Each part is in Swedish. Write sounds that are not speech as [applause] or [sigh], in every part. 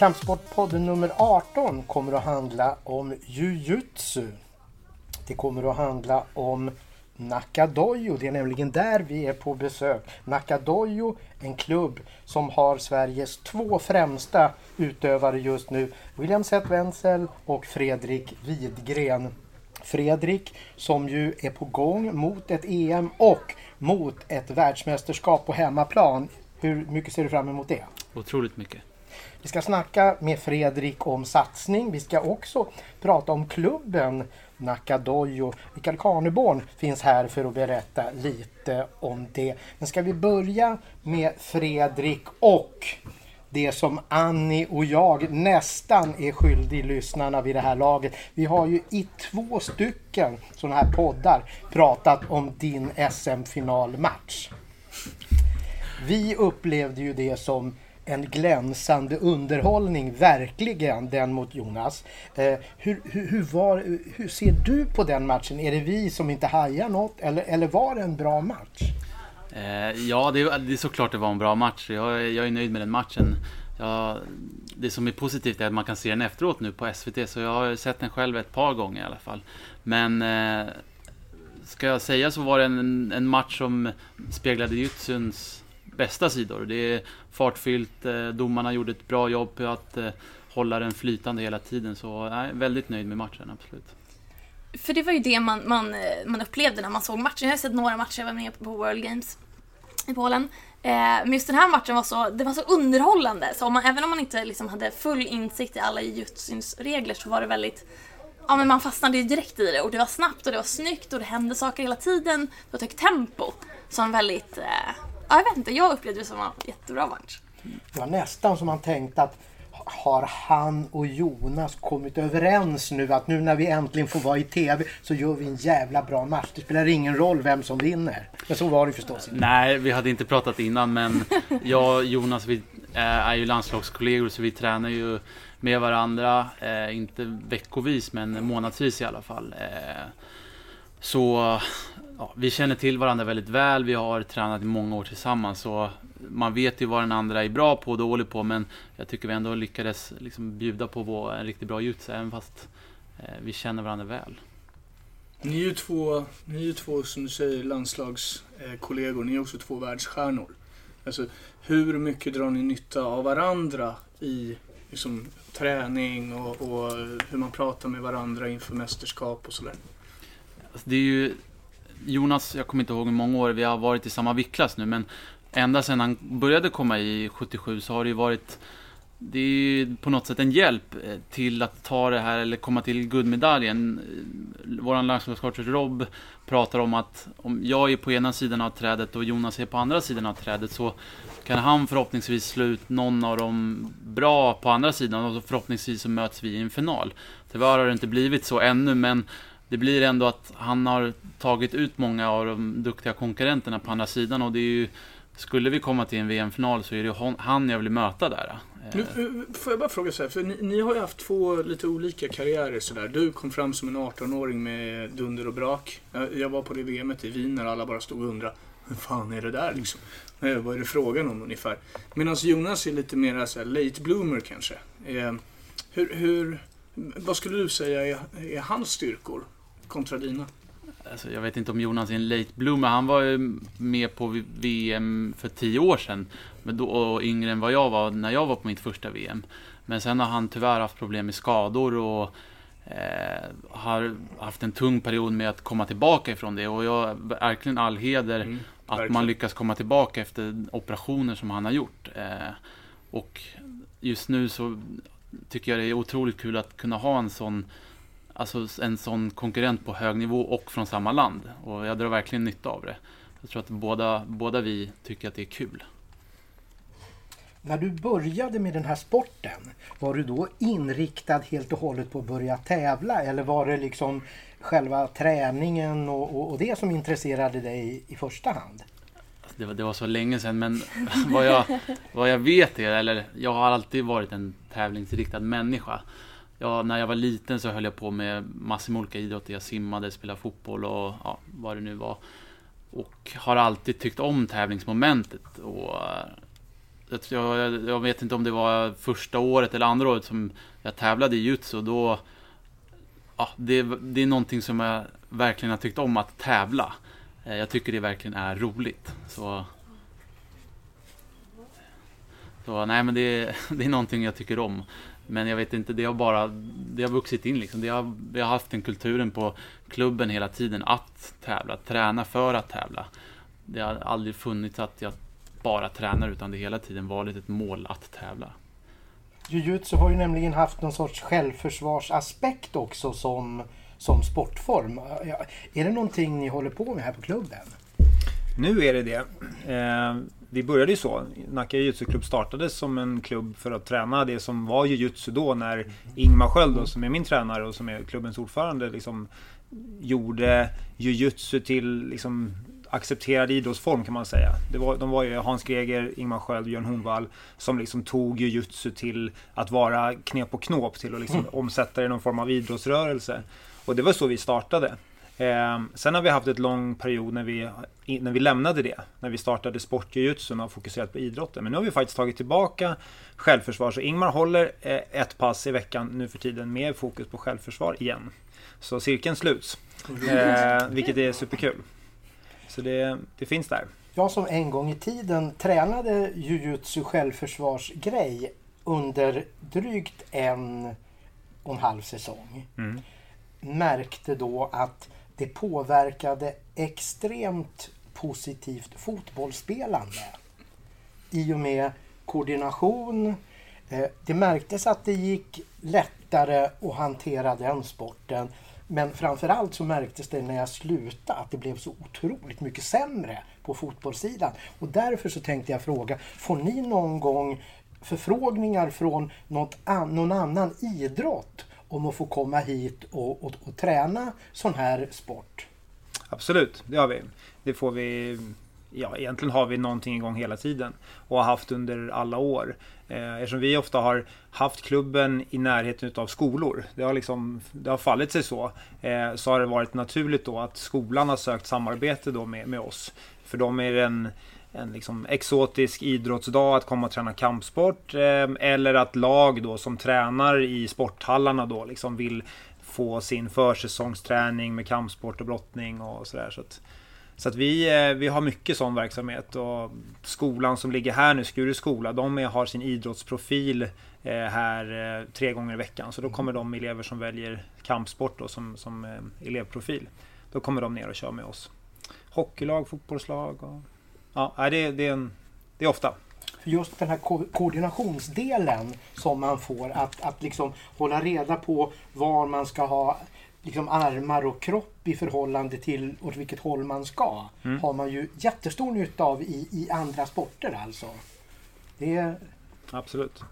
Kampsportpodden nummer 18 kommer att handla om jujutsu. Det kommer att handla om Nakadojo. Det är nämligen där vi är på besök. Nakadojo, en klubb som har Sveriges två främsta utövare just nu. William Seth Wenzel och Fredrik Widgren. Fredrik som ju är på gång mot ett EM och mot ett världsmästerskap på hemmaplan. Hur mycket ser du fram emot det? Otroligt mycket. Vi ska snacka med Fredrik om satsning. Vi ska också prata om klubben Nakadojo. Mikael Karneborn finns här för att berätta lite om det. Men ska vi börja med Fredrik och det som Annie och jag nästan är skyldig lyssnarna vid det här laget. Vi har ju i två stycken sådana här poddar pratat om din SM-finalmatch. Vi upplevde ju det som en glänsande underhållning, verkligen, den mot Jonas. Eh, hur, hur, hur, var, hur ser du på den matchen? Är det vi som inte hajar något eller, eller var det en bra match? Eh, ja, det, det är såklart det var en bra match. Jag, jag är nöjd med den matchen. Jag, det som är positivt är att man kan se den efteråt nu på SVT, så jag har sett den själv ett par gånger i alla fall. Men eh, ska jag säga så var det en, en match som speglade jutsuns bästa sidor. Det är fartfyllt, eh, domarna gjorde ett bra jobb på att eh, hålla den flytande hela tiden. Så jag är väldigt nöjd med matchen, absolut. För det var ju det man, man, eh, man upplevde när man såg matchen. Jag har sett några matcher, jag var med på World Games i Polen. men just den här matchen var så, det var så underhållande. Så om man, även om man inte liksom hade full insikt i alla jutsuns regler så var det väldigt Ja men man fastnade ju direkt i det och det var snabbt och det var snyggt och det hände saker hela tiden. Det var ett högt tempo. Som väldigt, eh, ja, jag vet inte, jag upplevde det som en jättebra match. Det var nästan som man tänkte att har han och Jonas kommit överens nu att nu när vi äntligen får vara i TV så gör vi en jävla bra match. Det spelar ingen roll vem som vinner. Men så var det förstås inte. Nej, vi hade inte pratat innan men [laughs] jag och Jonas vi är ju landslagskollegor så vi tränar ju med varandra. Eh, inte veckovis men månadsvis i alla fall. Eh, så ja, vi känner till varandra väldigt väl. Vi har tränat i många år tillsammans. Så man vet ju vad den andra är bra på och dålig på. Men jag tycker vi ändå lyckades liksom bjuda på vår, en riktigt bra jutsu. Även fast eh, vi känner varandra väl. Ni är ju två, ni är ju två som du säger, landslagskollegor. Ni är också två världsstjärnor. Alltså, hur mycket drar ni nytta av varandra i liksom, träning och, och hur man pratar med varandra inför mästerskap och sådär? Alltså, det är ju Jonas, jag kommer inte ihåg hur många år vi har varit i samma viktklass nu, men ända sedan han började komma i 77 så har det ju varit det är ju på något sätt en hjälp eh, till att ta det här eller komma till guldmedaljen. Eh, Vår landslagscoach Rob pratar om att om jag är på ena sidan av trädet och Jonas är på andra sidan av trädet så kan han förhoppningsvis slå ut någon av dem bra på andra sidan och förhoppningsvis så möts vi i en final. Tyvärr har det inte blivit så ännu men det blir ändå att han har tagit ut många av de duktiga konkurrenterna på andra sidan och det är ju skulle vi komma till en VM-final så är det han jag vill möta där. Eh. Nu, eh, får jag bara fråga så här, för ni, ni, har ju haft två lite olika karriärer sådär. Du kom fram som en 18-åring med dunder och brak. Jag, var på det VMet i Wien när alla bara stod och undrade hur fan är det där liksom? Eh, vad är det frågan om ungefär? Medan Jonas är lite mer så här, late bloomer kanske. Hur, hur, vad skulle du säga är, är hans styrkor? Kontra dina? Alltså, jag vet inte om Jonas är en late bloomer. Han var ju med på VM för tio år sedan. Men då, och yngre än vad jag var när jag var på mitt första VM. Men sen har han tyvärr haft problem med skador och eh, har haft en tung period med att komma tillbaka ifrån det. Och jag verkligen all heder mm, att verkligen. man lyckas komma tillbaka efter operationer som han har gjort. Eh, och just nu så tycker jag det är otroligt kul att kunna ha en sån alltså en sån konkurrent på hög nivå och från samma land. Och jag drar verkligen nytta av det. Jag tror att båda, båda vi tycker att det är kul. När du började med den här sporten, var du då inriktad helt och hållet på att börja tävla eller var det liksom själva träningen och, och, och det som intresserade dig i första hand? Det var, det var så länge sedan men [laughs] vad jag, vad jag vet är, eller jag har alltid varit en tävlingsriktad människa ja, när jag var liten så höll jag på med massor med olika idrotter. Jag simmade, spelade fotboll och ja, vad det nu var. Och har alltid tyckt om tävlingsmomentet. Och, eh, jag, jag vet inte om det var första året eller andra året som jag tävlade i jutsu. Då, ja, det, det är någonting som jag verkligen har tyckt om att tävla. Eh, jag tycker det verkligen är roligt. Så, så nej men det, [laughs] det är någonting jag tycker om. Men jag vet inte, det har bara det har vuxit in liksom. Det har, vi har haft den kulturen på klubben hela tiden att tävla, träna för att tävla. Det har aldrig funnits att jag bara tränar utan det hela tiden varit ett mål att tävla. Jujutsu har ju nämligen haft någon sorts självförsvarsaspekt också som, som sportform. Är det någonting ni håller på med här på klubben? Nu är det det. Eh, vi började ju så. Nacka jujutsu-klubb startades som en klubb för att träna det som var jujutsu då när Ingmar Sköld då, som är min tränare och som är klubbens ordförande liksom gjorde jujutsu till liksom accepterad idrottsform kan man säga. Det var, de var ju Hans Greger, Ingmar Sköld, Björn Hornvall som liksom tog jujutsu till att vara knep och knåp till att liksom mm. omsätta det i någon form av idrottsrörelse. Och det var så vi startade. Eh, sen har vi haft en lång period när vi, när vi lämnade det. När vi startade sportjujutsu och fokuserat på idrotten. Men nu har vi faktiskt tagit tillbaka självförsvar. Så Ingmar håller eh, ett pass i veckan nu för tiden med fokus på självförsvar igen. Så cirkeln sluts. Eh, vilket är superkul. Så det, det finns där. Jag som en gång i tiden tränade jujutsu självförsvarsgrej under drygt en och en halv säsong. Mm. Märkte då att det påverkade extremt positivt fotbollsspelande. I och med koordination. Eh, det märktes att det gick lättare att hantera den sporten. Men framförallt så märktes det när jag slutade att det blev så otroligt mycket sämre på fotbollssidan. Och därför så tänkte jag fråga, får ni någon gång förfrågningar från något an någon annan idrott om att få komma hit och, och, och träna sån här sport? Absolut, det har vi. Det får vi ja, egentligen har vi någonting igång hela tiden och har haft under alla år. Eh, eftersom vi ofta har haft klubben i närheten av skolor, det har, liksom, det har fallit sig så, eh, så har det varit naturligt då att skolan har sökt samarbete då med, med oss. För dem är det en, en liksom exotisk idrottsdag att komma och träna kampsport ehm, eller att lag då som tränar i sporthallarna då liksom vill få sin försäsongsträning med kampsport och brottning och sådär. Så att, så att vi, eh, vi har mycket sån verksamhet och skolan som ligger här nu, Skuru skola, de har sin idrottsprofil eh, här eh, tre gånger i veckan. Så då kommer de elever som väljer kampsport då, som, som elevprofil. Då kommer de ner och kör med oss. Hockeylag, fotbollslag och... Ja, det, det, är, en, det är ofta. För just den här ko koordinationsdelen som man får, att, att liksom hålla reda på var man ska ha liksom armar och kropp i förhållande till åt vilket håll man ska. Mm. Har man ju jättestor nytta av i, i andra sporter alltså. Det är... Absolut.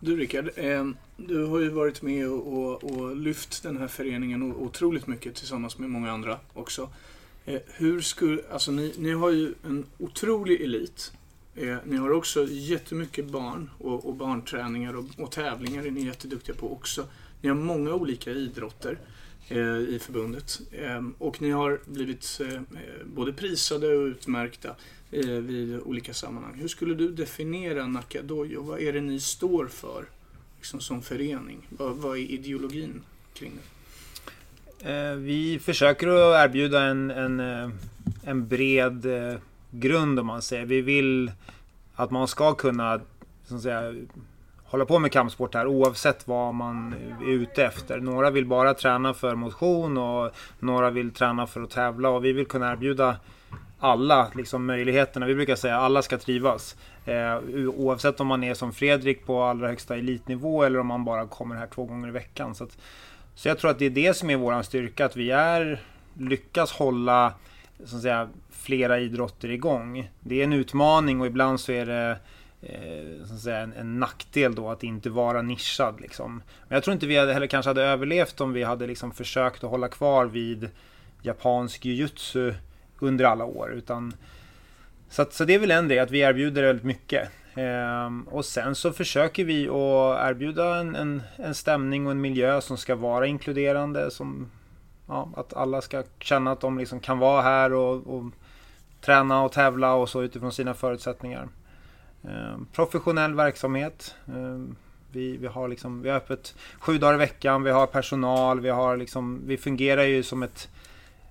Du Rickard, eh, du har ju varit med och, och, och, lyft den här föreningen otroligt mycket tillsammans med många andra också. Eh, hur skulle, alltså ni, ni har ju en otrolig elit. Eh, ni har också jättemycket barn och, och barnträningar och, och tävlingar är ni jätteduktiga på också. Ni har många olika idrotter eh, i förbundet eh, och ni har blivit eh, eh, både prisade och utmärkta vid olika sammanhang. Hur skulle du definiera Nacka Dojo? Vad är det ni står för liksom som förening? Vad, vad är ideologin kring det? Eh, vi försöker att erbjuda en, en, eh, en bred eh, grund om man säger. Vi vill att man ska kunna så att säga, hålla på med kampsport här oavsett vad man är ute efter. Några vill bara träna för motion och några vill träna för att tävla och vi vill kunna erbjuda alla liksom, möjligheterna. Vi brukar säga att alla ska trivas. Eh, oavsett om man är som Fredrik på allra högsta elitnivå eller om man bara kommer här två gånger i veckan. Så, att, så jag tror att det är det som är våran styrka, att vi är, lyckas hålla så att säga, flera idrotter igång. Det är en utmaning och ibland så är det eh, så att säga, en, en, nackdel då att inte vara nischad. Liksom. Men jag tror inte vi hade, heller kanske hade överlevt om vi hade liksom försökt att hålla kvar vid japansk jujutsu under alla år. Utan, så, att, så det är väl en del, att vi erbjuder väldigt mycket. Ehm, och sen så försöker vi att erbjuda en, en, en, stämning och en miljö som ska vara inkluderande. Som, ja, att alla ska känna att de liksom kan vara här och, och träna och tävla och så utifrån sina förutsättningar. Ehm, professionell verksamhet. Ehm, vi, vi, har liksom, vi har öppet sju dagar i veckan, vi har personal, vi, har liksom, vi fungerar ju som ett,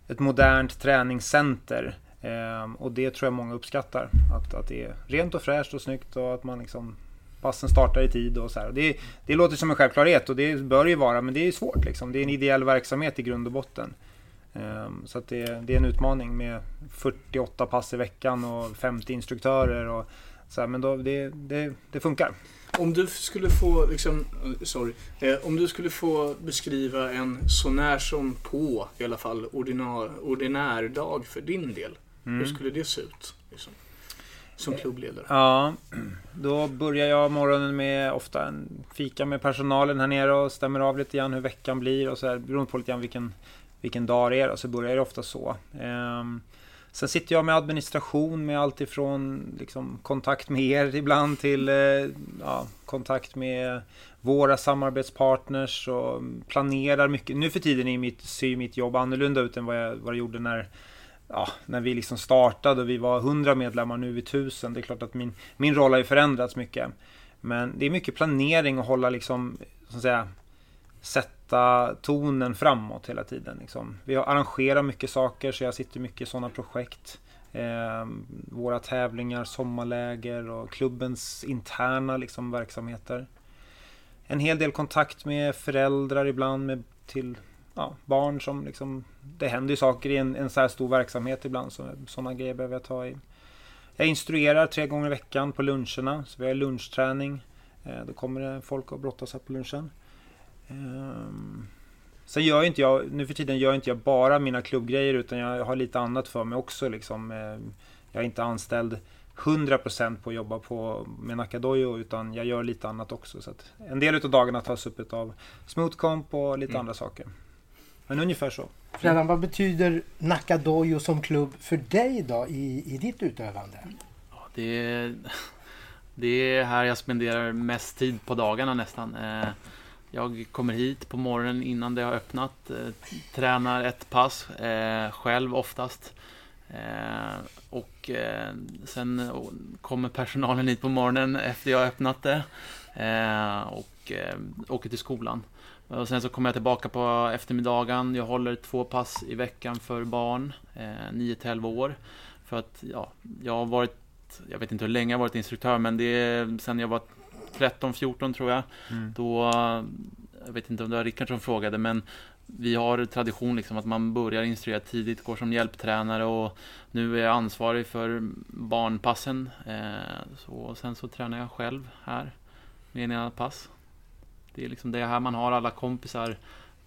ett modernt träningscenter. Eh, och det tror jag många uppskattar. Att, att det är rent och fräscht och snyggt och att man liksom passen startar i tid och så här. Det, det låter som en självklarhet och det bör ju vara, men det är svårt liksom. Det är en ideell verksamhet i grund och botten. Ehm, så att det, det, är en utmaning med 48 pass i veckan och 50 instruktörer och så här, men då, det, det, det funkar. Om du skulle få, liksom, sorry, eh, om du skulle få beskriva en sånär som på, i alla fall, ordinär, ordinär dag för din del. Mm. Hur skulle det se ut? Liksom, som klubbledare? Ja, [clears throat] då börjar jag morgonen med ofta en fika med personalen här nere och stämmer av lite grann hur veckan blir och så här, beroende på lite grann vilken, vilken dag det är och så börjar det ofta så. Um, Sen sitter jag med administration med allt ifrån liksom, kontakt med er ibland till eh, ja, kontakt med våra samarbetspartners och planerar mycket. Nu för tiden är mitt, ser mitt jobb annorlunda ut än vad jag, vad jag gjorde när, ja, när vi liksom startade och vi var 100 medlemmar, nu är vi 1000. Det är klart att min, min roll har ju förändrats mycket. Men det är mycket planering och hålla liksom, så att säga, sätta tonen framåt hela tiden. Liksom. Vi har arrangerat mycket saker så jag sitter mycket i sådana projekt. Eh, våra tävlingar, sommarläger och klubbens interna liksom, verksamheter. En hel del kontakt med föräldrar ibland med, till ja, barn som liksom, det händer ju saker i en, en så här stor verksamhet ibland. Så, sådana grejer behöver jag ta i. Jag instruerar tre gånger i veckan på luncherna. Så vi har lunchträning. Eh, då kommer det folk och brottas här på lunchen. Um, sen gör inte jag, nu för tiden gör inte jag bara mina klubbgrejer utan jag har lite annat för mig också. Liksom. Ehm, jag är inte anställd 100% på att jobba på med Nakadojo utan jag gör lite annat också. Så en del av dagarna tas upp av Smoothcomp och lite mm. andra saker. Men ungefär så. Fredan, vad betyder Nakadojo som klubb för dig då i, i ditt utövande? det, är, det är här jag spenderar mest tid på dagarna nästan. Eh, jag kommer hit på morgonen innan det har öppnat, eh, tränar ett pass eh, själv oftast. Och sen kommer personalen hit på morgonen efter jag har öppnat det och åker till skolan. Och sen så kommer jag tillbaka på eftermiddagen. Jag håller två pass i veckan för barn, eh, 9 11 år. För att ja, jag har varit, jag vet inte hur länge jag har varit instruktör, men det är sen jag var 13-14 tror jag. Mm. Då, jag vet inte om det var Rickard som frågade, men vi har tradition liksom att man börjar instruera tidigt, går som hjälptränare och nu är jag ansvarig för barnpassen. Eh, så, sen så tränar jag själv här med ena pass. Det är liksom det här man har alla kompisar.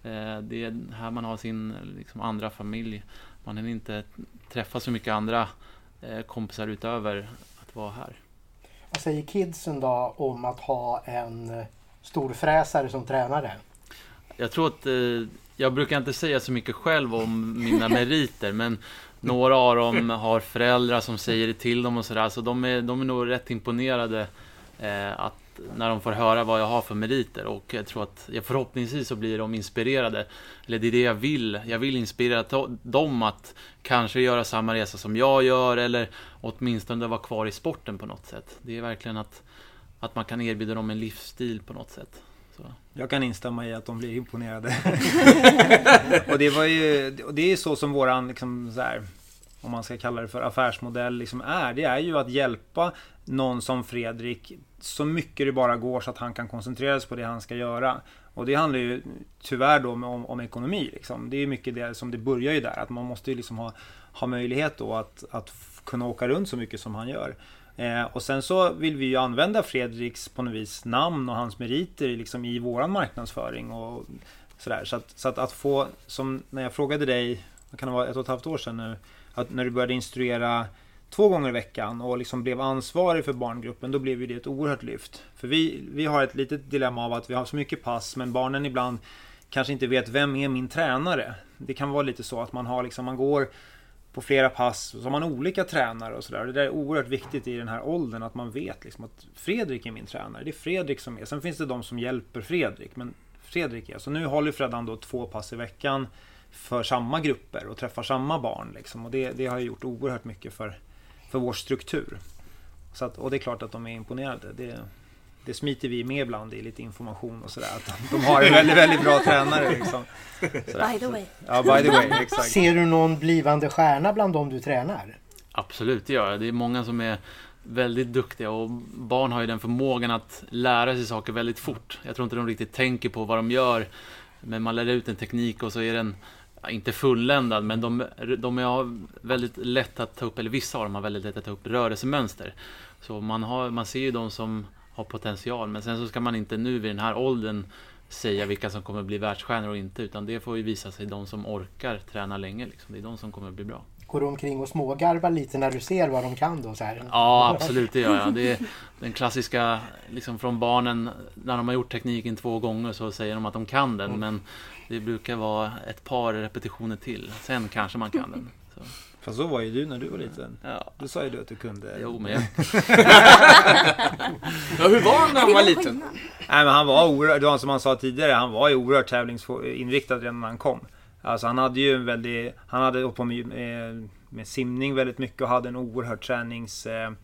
Eh, det är här man har sin liksom, andra familj. Man hinner inte träffa så mycket andra eh, kompisar utöver att vara här. Vad säger kidsen då om att ha en storfräsare som tränare? Jag tror att, eh, jag brukar inte säga så mycket själv om mina [laughs] meriter, men några av dem har föräldrar som säger det till dem och sådär, så de är, de är nog rätt imponerade eh, att när de får höra vad jag har för meriter och jag tror att jag förhoppningsvis så blir de inspirerade. Eller det är det jag vill. Jag vill inspirera dem att kanske göra samma resa som jag gör eller åtminstone vara kvar i sporten på något sätt. Det är verkligen att, att man kan erbjuda dem en livsstil på något sätt. Så. Jag kan instämma i att de blir imponerade. [laughs] och det var ju, och det är så som våran, liksom, så här, om man ska kalla det för affärsmodell, liksom är. Det är ju att hjälpa någon som Fredrik så mycket det bara går så att han kan koncentrera sig på det han ska göra. Och det handlar ju tyvärr då om, om ekonomi. Liksom. Det är mycket det som det börjar ju där. Att man måste ju liksom ha, ha möjlighet då att, att kunna åka runt så mycket som han gör. Eh, och sen så vill vi ju använda Fredriks på något vis namn och hans meriter liksom i våran marknadsföring. Och sådär. Så, att, så att, att få, som när jag frågade dig, kan det vara, ett och ett halvt år sedan nu, att när du började instruera två gånger i veckan och liksom blev ansvarig för barngruppen, då blev det ett oerhört lyft. För vi, vi har ett litet dilemma av att vi har så mycket pass, men barnen ibland kanske inte vet vem är min tränare. Det kan vara lite så att man har liksom, man går på flera pass och så har man olika tränare och sådär. Det där är oerhört viktigt i den här åldern att man vet liksom att Fredrik är min tränare. Det är Fredrik som är. Sen finns det de som hjälper Fredrik, men Fredrik är. Så nu håller Freddan då två pass i veckan för samma grupper och träffar samma barn liksom. Och det, det har gjort oerhört mycket för, för vår struktur. Så att, och det är klart att de är imponerade. Det, det smiter vi med ibland i lite information och sådär. Att de, har en väldigt, väldigt bra tränare. Liksom. Sådär. By the way. Ja, by the way. Exakt. Ser du någon blivande stjärna bland dem du tränar? Absolut, det gör jag. Det är många som är väldigt duktiga och barn har ju den förmågan att lära sig saker väldigt fort. Jag tror inte de riktigt tänker på vad de gör. Men man lär ut en teknik och så är den ja, inte fulländad, men de, de har väldigt lätt att ta upp, eller vissa av dem har väldigt lätt att ta upp rörelsemönster. Så man, har, man ser ju de som har potential, men sen så ska man inte nu vid den här åldern säga vilka som kommer bli världsstjärnor och inte, utan det får ju visa sig de som orkar träna länge. Liksom. Det är de som kommer bli bra. Går du omkring och smågarvar lite när du ser vad de kan då? Så här? Ja, absolut, det gör jag. Det är den klassiska, liksom från barnen, när de har gjort tekniken två gånger så säger de att de kan den, Mm. men det brukar vara ett par repetitioner till. Sen kanske man kan den. [laughs] Så, Fast så var ju du när du var liten. ja. Du sa ju du att du kunde. Jo, men jag, [laughs] Ja, hur var han när han var liten? Nej men han var oerhört, det var som han sa tidigare, han var ju oerhört tävlingsinriktad redan när han kom. Alltså han hade ju en väldigt, han hade hållit på med, med, simning väldigt mycket och hade en oerhörd träningsrutin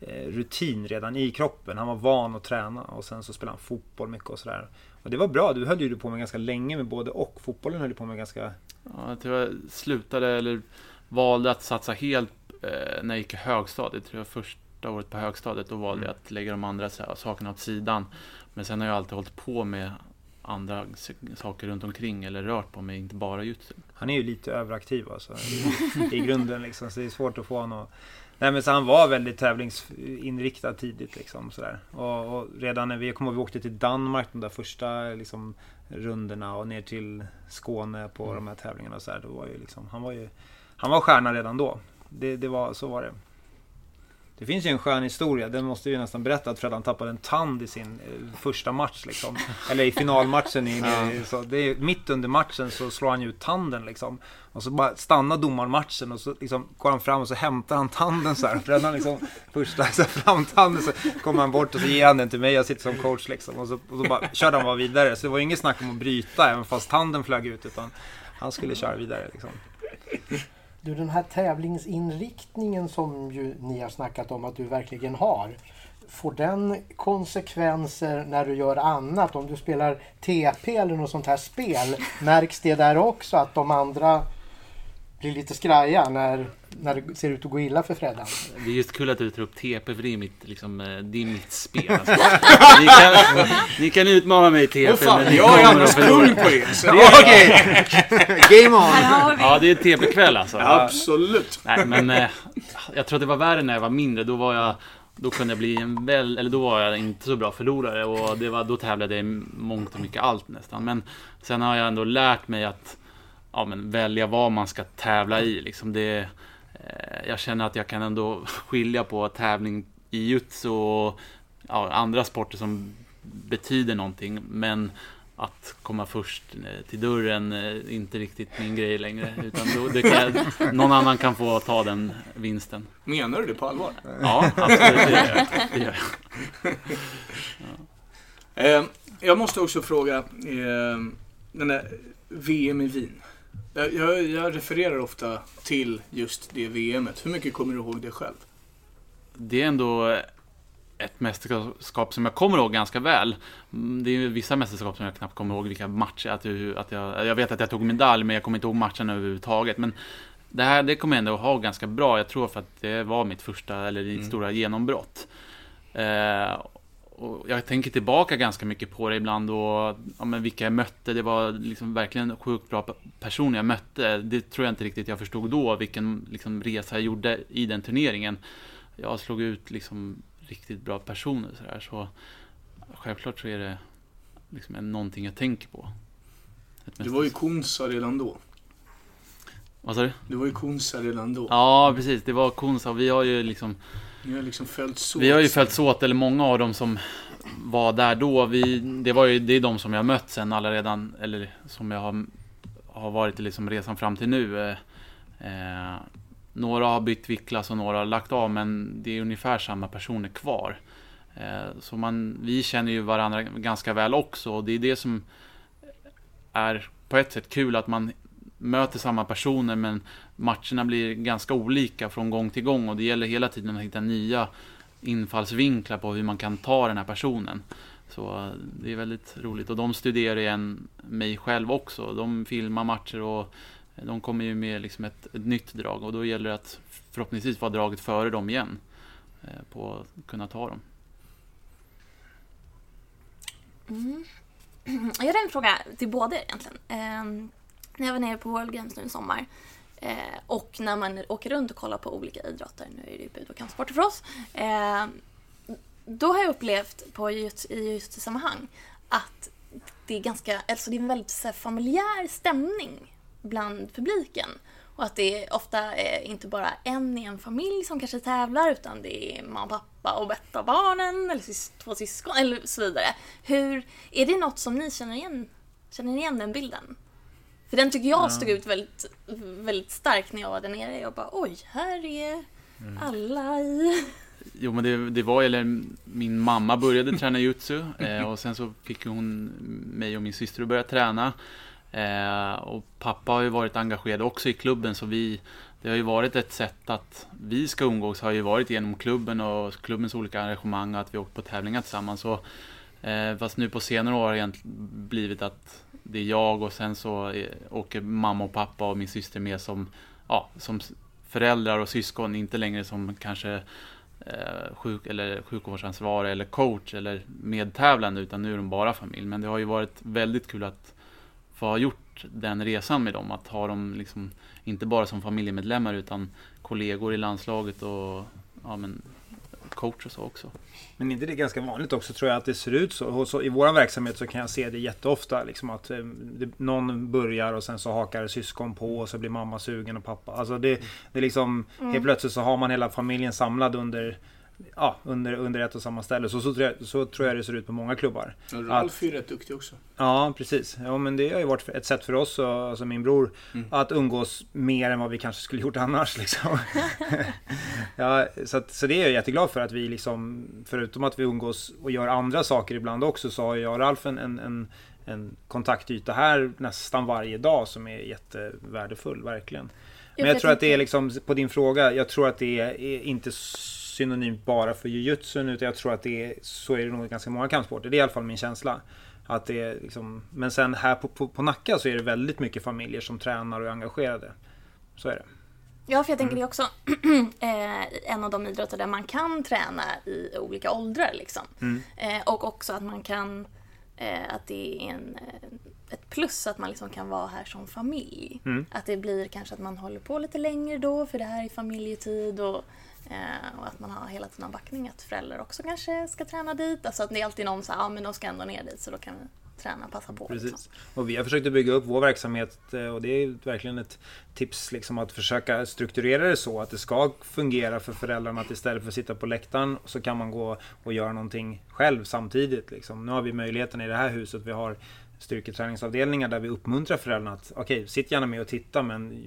eh, rutin redan i kroppen. Han var van att träna och sen så spelade han fotboll mycket och sådär. Och det var bra, du höll ju på med ganska länge med både och. Fotbollen höll du på med ganska... ja, jag tror jag slutade, eller valde att satsa helt eh, när jag gick i högstadiet. Tror jag första året på högstadiet, då valde jag att lägga de andra sakerna åt sidan. Men sen har jag alltid hållit på med andra saker runt omkring eller rört på mig, inte bara jutsu. Han är ju lite överaktiv alltså, i, i grunden liksom, så det är svårt att få honom att... Nej men så han var väldigt tävlingsinriktad tidigt liksom sådär. Och, och redan när vi kom ihåg, vi åkte till Danmark de där första liksom rundorna och ner till Skåne på de här tävlingarna och så här, då var ju liksom, han var ju... Han var stjärna redan då. Det, det var, så var det. Det finns ju en skön historia, den måste vi nästan berätta att Freddan tappade en tand i sin eh, första match liksom. [laughs] Eller i finalmatchen. I, så det är, mitt under matchen så slår han ju ut tanden liksom. Och så bara stannar domaren matchen och så liksom går han fram och så hämtar han tanden så här. Freddan liksom första så här, framtanden så kommer han bort och så ger han den till mig. Jag sitter som coach liksom. Och så, och så bara körde han bara vidare. Så det var inget snack om att bryta även fast tanden flög ut. Utan han skulle köra vidare liksom. Du, den här tävlingsinriktningen som ju ni har snackat om att du verkligen har. Får den konsekvenser när du gör annat? Om du spelar TP eller något sånt här spel, märks det där också att de andra blir lite skraja när, när det ser ut att gå illa för Freddan? Det är just kul att du tar upp TP, för det är mitt, liksom, eh, det är mitt spel. Alltså. [laughs] ni, kan, ni kan utmana mig i TP, Åh fan, men jag är annars kung på det. Så Okej! [laughs] Game on! Ja, det är TP-kväll alltså. absolut. Nej, men eh, jag tror att det var värre när jag var mindre. Då var jag då kunde jag bli en väl, eller då var jag inte så bra förlorare och det var, då tävlade jag i mångt och mycket allt nästan. Men sen har jag ändå lärt mig att ja, men välja vad man ska tävla i. Liksom det, eh, jag känner att jag kan ändå [laughs] skilja på tävling i jutsu och ja, andra sporter som betyder någonting. Men att komma först eh, till dörren är inte riktigt min grej längre. Utan då, kan, [laughs] någon annan kan få ta den vinsten. Menar du det på allvar? Ja, absolut. Det gör jag. Det gör jag. [laughs] Eh, jag måste också fråga, eh, den där VM i Wien. Jag, jag, jag refererar ofta till just det VMet. Hur mycket kommer du ihåg det själv? Det är ändå ett mästerskap som jag kommer ihåg ganska väl. Mm, Det är vissa mästerskap som jag knappt kommer ihåg vilka matcher. Att jag, att jag, jag vet att jag tog medalj, men jag kommer inte ihåg matcherna överhuvudtaget. Men det här det kommer jag ändå ihåg ganska bra. Jag tror för att det var mitt första, eller mitt Mm. stora genombrott. Eh, och jag tänker tillbaka ganska mycket på det ibland och ja, men vilka jag mötte. Det var liksom verkligen sjukt bra pe- personer jag mötte. Det tror jag inte riktigt jag förstod då, vilken liksom, resa jag gjorde i den turneringen. Jag slog ut liksom riktigt bra personer så där, så självklart så är det liksom någonting jag tänker på. Du var ju. Konsa redan då. Vad sa du? Du var ju Konsa redan då. Ja, precis. Det var Konsa vi har ju liksom ni har liksom följts åt. Vi har ju följts åt, eller många av dem som var där då. Vi, det, var ju, det är de som jag har mött sen alla redan, eller som jag har, har varit i liksom resan fram till nu. Eh, eh, några har bytt viktklass och några har lagt av, men det är ungefär samma personer kvar. Eh, så man, vi känner ju varandra ganska väl också och det är det som är på ett sätt kul att man möter samma personer men matcherna blir ganska olika från gång till gång och det gäller hela tiden att hitta nya infallsvinklar på hur man kan ta den här personen. Så eh, det är väldigt roligt och de studerar igen mig själv också. De filmar matcher och de kommer ju med liksom ett, ett nytt drag och då gäller det att förhoppningsvis vara draget före dem igen. Eh, på att kunna ta dem. Mm. [clears throat] Jag har en fråga till båda egentligen. Ehm, när jag var nere på World Games nu i sommar eh, och när man åker runt och kollar på olika idrotter, nu är det ju bud och kampsporter för oss, eh, då har jag upplevt på just, i just sammanhang att det är ganska, alltså det är en väldigt så här, familjär stämning bland publiken. Och att det är ofta är inte bara en i en familj som kanske tävlar utan det är mamma, pappa och bästa barnen eller två syskon eller så vidare. Hur, är det något som ni känner igen? Känner ni igen den bilden? För den tycker jag ja. stod ut väldigt, väldigt starkt när jag var där nere. Jag bara oj, här är mm. alla i... Jo men det, det var, eller min mamma började [laughs] träna jutsu eh, och sen så fick hon mig och min syster att börja träna. Eh, och pappa har ju varit engagerad också i klubben så vi det har ju varit ett sätt att vi ska umgås har ju varit genom klubben och klubbens olika arrangemang och att vi åkt på tävlingar tillsammans. Så, eh, fast nu på senare år har det blivit att det är jag och sen så eh, åker mamma och pappa och min syster med som, ja, som föräldrar och syskon, inte längre som kanske eh, sjuk, eller sjukvårdsansvarig eller coach eller medtävlande utan nu är de bara familj. Men det har ju varit väldigt kul att få ha gjort den resan med dem. Att ha dem liksom, inte bara som familjemedlemmar utan kollegor i landslaget och ja, men, coach och så också. Men inte det är ganska vanligt också tror jag att det ser ut så. Så I vår verksamhet så kan jag se det jätteofta. Liksom att eh, det, någon börjar och sen så hakar syskon på och så blir mamma sugen och pappa. Alltså det, det är liksom mm. Helt plötsligt så har man hela familjen samlad under ja, under, under ett och samma ställe. Så, så, tror jag, så tror jag det ser ut på många klubbar. Och Ralf är ju rätt duktig också. Ja, precis. Ja, men det har ju varit ett sätt för oss, och, alltså min bror, mm. att umgås mer än vad vi kanske skulle gjort annars. [laughs] Liksom. [laughs] ja, så, att, så det är jag jätteglad för att vi liksom, förutom att vi umgås och gör andra saker ibland också, så har jag och Ralf en, en, en en kontaktyta här nästan varje dag som är jättevärdefull, verkligen. Men jag tror att det är liksom, på din fråga, jag tror att det är inte synonymt bara för jujutsun utan jag tror att det är, så är det nog ganska många kampsporter. Det är i alla fall min känsla. Att det är liksom, men sen här på, på, på Nacka så är det väldigt mycket familjer som tränar och är engagerade. Så är det. Ja, för jag tänker mm. det är också [clears throat] eh, en av de idrotter där man kan träna i olika åldrar. Liksom. Mm. Eh, och också att man kan, eh, att det är en, eh, ett plus att man liksom kan vara här som familj. Mm. Att det blir kanske att man håller på lite längre då för det här är familjetid och Eh, och att man har hela tiden backning att föräldrar också kanske ska träna dit. Alltså att det är alltid någon som säger, ja men de ska ändå ner dit så då kan vi träna, passa på. Liksom. Precis. Liksom. Och vi har försökt att bygga upp vår verksamhet eh, och det är verkligen ett tips liksom att försöka strukturera det så att det ska fungera för föräldrarna att istället för att sitta på läktaren så kan man gå och göra någonting själv samtidigt. Liksom. Nu har vi möjligheten i det här huset, vi har styrketräningsavdelningar där vi uppmuntrar föräldrarna att okej, okay, sitt gärna med och titta men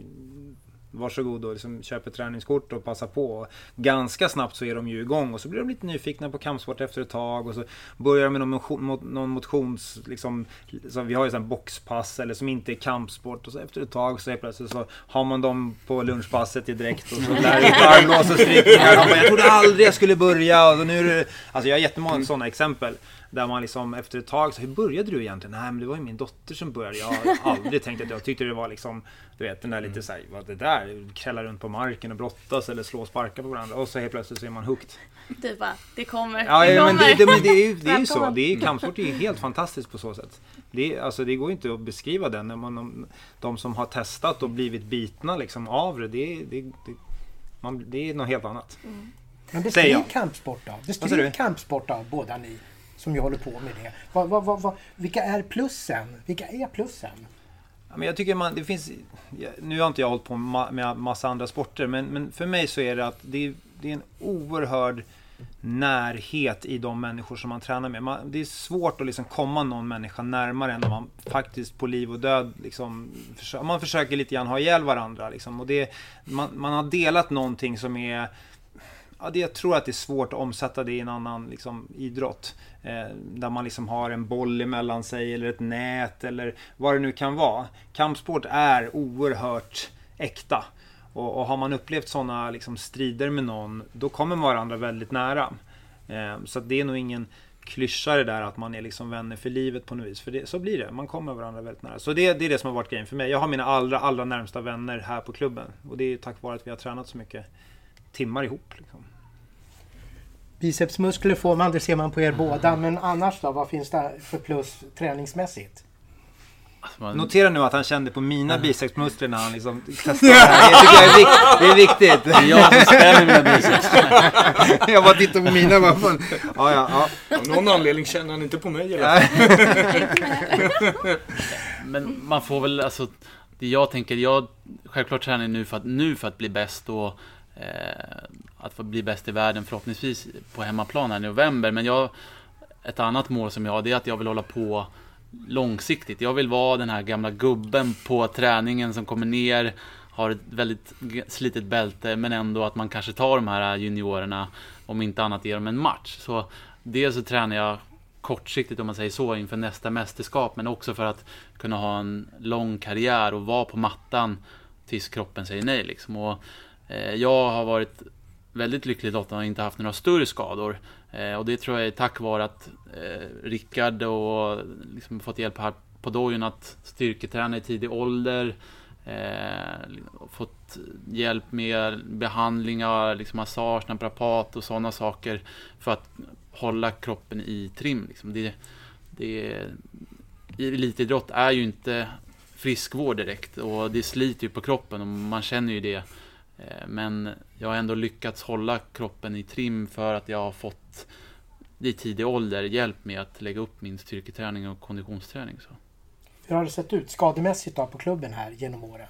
varsågod och liksom köp ett träningskort och passa på. Ganska snabbt så är de ju igång och så blir de lite nyfikna på kampsport efter ett tag och så börjar de med någon, motion, någon motions... Liksom, så vi har ju sån boxpass eller som inte är kampsport och så efter ett tag så plötsligt så har man dem på lunchpasset i direkt och så lär ut armlås och strykningar. [laughs] Jag trodde aldrig jag skulle börja och nu är det... Alltså jag har jättemånga sådana exempel. Där man liksom efter ett tag så hur började du egentligen? Nej men det var ju min dotter som började. Jag har aldrig tänkt att jag tyckte det var liksom Du vet den där lite såhär, vad det där? Krälla runt på marken och brottas eller slå och sparka på varandra. Och så helt plötsligt så är man hooked. Du bara, det kommer. Ja, det kommer. Men det, det, men det är ju det är så. [laughs] Det är, kampsport är ju helt fantastiskt på så sätt. Det, är, alltså, det går inte att beskriva den. När man, de, de som har testat och blivit bitna liksom, av det. Det, det, det, man, det är något helt annat. Mm. Men beskriv kampsport då. Beskriv kampsport då, båda ni som ju håller på med det. Va, va, va, vilka är plussen? Vilka är plussen? Ja, men jag tycker man, det finns, nu har inte jag hållit på med massa andra sporter, men, men för mig så är det att det är, det är en oerhörd närhet i de människor som man tränar med. Man, det är svårt att liksom komma någon människa närmare än när man faktiskt på liv och död liksom, man försöker lite grann ha ihjäl varandra. Liksom. Och det, man, man har delat någonting som är ja, det, jag tror att det är svårt att omsätta det i en annan liksom, idrott. Eh, där man liksom har en boll emellan sig eller ett nät eller vad det nu kan vara. Kampsport är oerhört äkta. Och, och har man upplevt sådana liksom, strider med någon, då kommer man varandra väldigt nära. Eh, så att det är nog ingen klyscha det där att man är liksom vänner för livet på något vis. För det, så blir det. Man kommer varandra väldigt nära. Så det, det är det som har varit grejen för mig. Jag har mina allra, allra närmsta vänner här på klubben. Och det är tack vare att vi har tränat så mycket timmar ihop. Liksom. Bicepsmuskler får man, det ser man på er båda. Men annars då, vad finns det för plus träningsmässigt? Alltså, man, Notera nu att han kände på mina bicepsmuskler när han liksom testade det här. Det tycker jag är, vik- det är viktigt. det är jag som spänner mina biceps. [laughs] jag bara tittar på mina. Bara, fan. ja, ja, ja. Av någon anledning känner han inte på mig fall. [laughs] Men man får väl, alltså, det jag tänker, jag självklart tränar jag nu för att, nu för att bli bäst och Eh, att få bli bäst i världen förhoppningsvis på hemmaplan här i november. Men jag, ett annat mål som jag har, det är att jag vill hålla på långsiktigt. Jag vill vara den här gamla gubben på träningen som kommer ner, har ett väldigt slitet bälte, men ändå att man kanske tar de här juniorerna, om inte annat ger dem en match. Så dels så tränar jag kortsiktigt om man säger så inför nästa mästerskap men också för att kunna ha en lång karriär och vara på mattan tills kroppen säger nej liksom. Och, Eh, jag har varit väldigt lycklig lottad och inte haft några större skador. Eh, och det tror jag är tack vare att eh, Rickard och liksom fått hjälp här på dojon att styrketräna i tidig ålder. Fått hjälp med behandlingar, liksom massage, naprapat och sådana saker för att hålla kroppen i trim. Liksom. Det, det, elitidrott är ju inte friskvård direkt och det sliter ju på kroppen och man känner ju det. Eh, Men jag har ändå lyckats hålla kroppen i trim för att jag har fått i tidig ålder hjälp med att lägga upp min styrketräning och konditionsträning. Så. Hur har det sett ut skademässigt då på klubben här genom åren?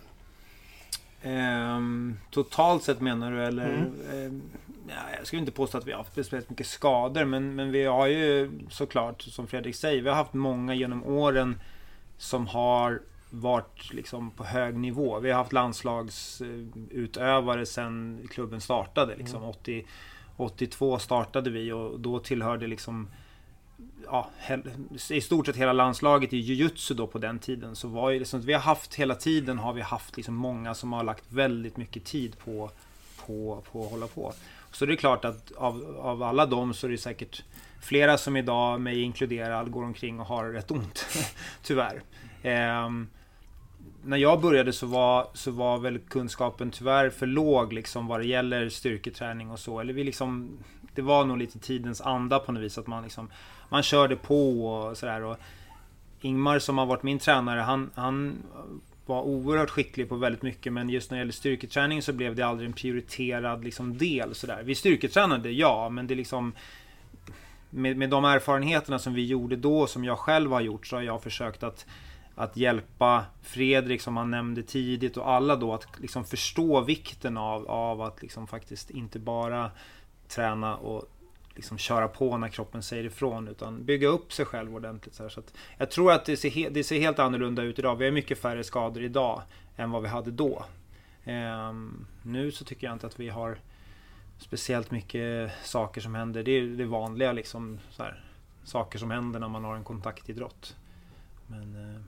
Ehm, totalt sett menar du eller? Mm. Ehm, ja, jag skulle inte påstå att vi har haft speciellt mycket skador men, men vi har ju såklart som Fredrik säger vi har haft många genom åren som har varit liksom på hög nivå. Vi har haft landslagsutövare sedan klubben startade. Liksom. 80, 82 startade vi och då tillhörde liksom ja, i stort sett hela landslaget i jujutsu då på den tiden så var ju liksom, vi har haft hela tiden har vi haft liksom många som har lagt väldigt mycket tid på, på, på att hålla på. Så det är klart att av, av alla dem så är det säkert flera som idag, mig inkluderad, går omkring och har rätt ont. [laughs] Tyvärr. Ehm, när jag började så var, så var väl kunskapen tyvärr för låg liksom vad det gäller styrketräning och så. Eller vi liksom, det var nog lite tidens anda på något vis. Att man liksom, man körde på och sådär. Och Ingmar som har varit min tränare, han, han var oerhört skicklig på väldigt mycket. Men just när det gäller styrketräning så blev det aldrig en prioriterad liksom, del. Sådär. Vi styrketränade, ja, men det är liksom med, med de erfarenheterna som vi gjorde då, som jag själv har gjort, så har jag försökt att att hjälpa Fredrik som han nämnde tidigt och alla då att liksom förstå vikten av, av att liksom faktiskt inte bara träna och liksom köra på när kroppen säger ifrån utan bygga upp sig själv ordentligt. Så, här. så att jag tror att det ser, he- det ser helt annorlunda ut idag. Vi har mycket färre skador idag än vad vi hade då. Ehm, nu så tycker jag inte att vi har speciellt mycket saker som händer. Det är det vanliga liksom. Så här, saker som händer när man har en kontaktidrott. Men eh,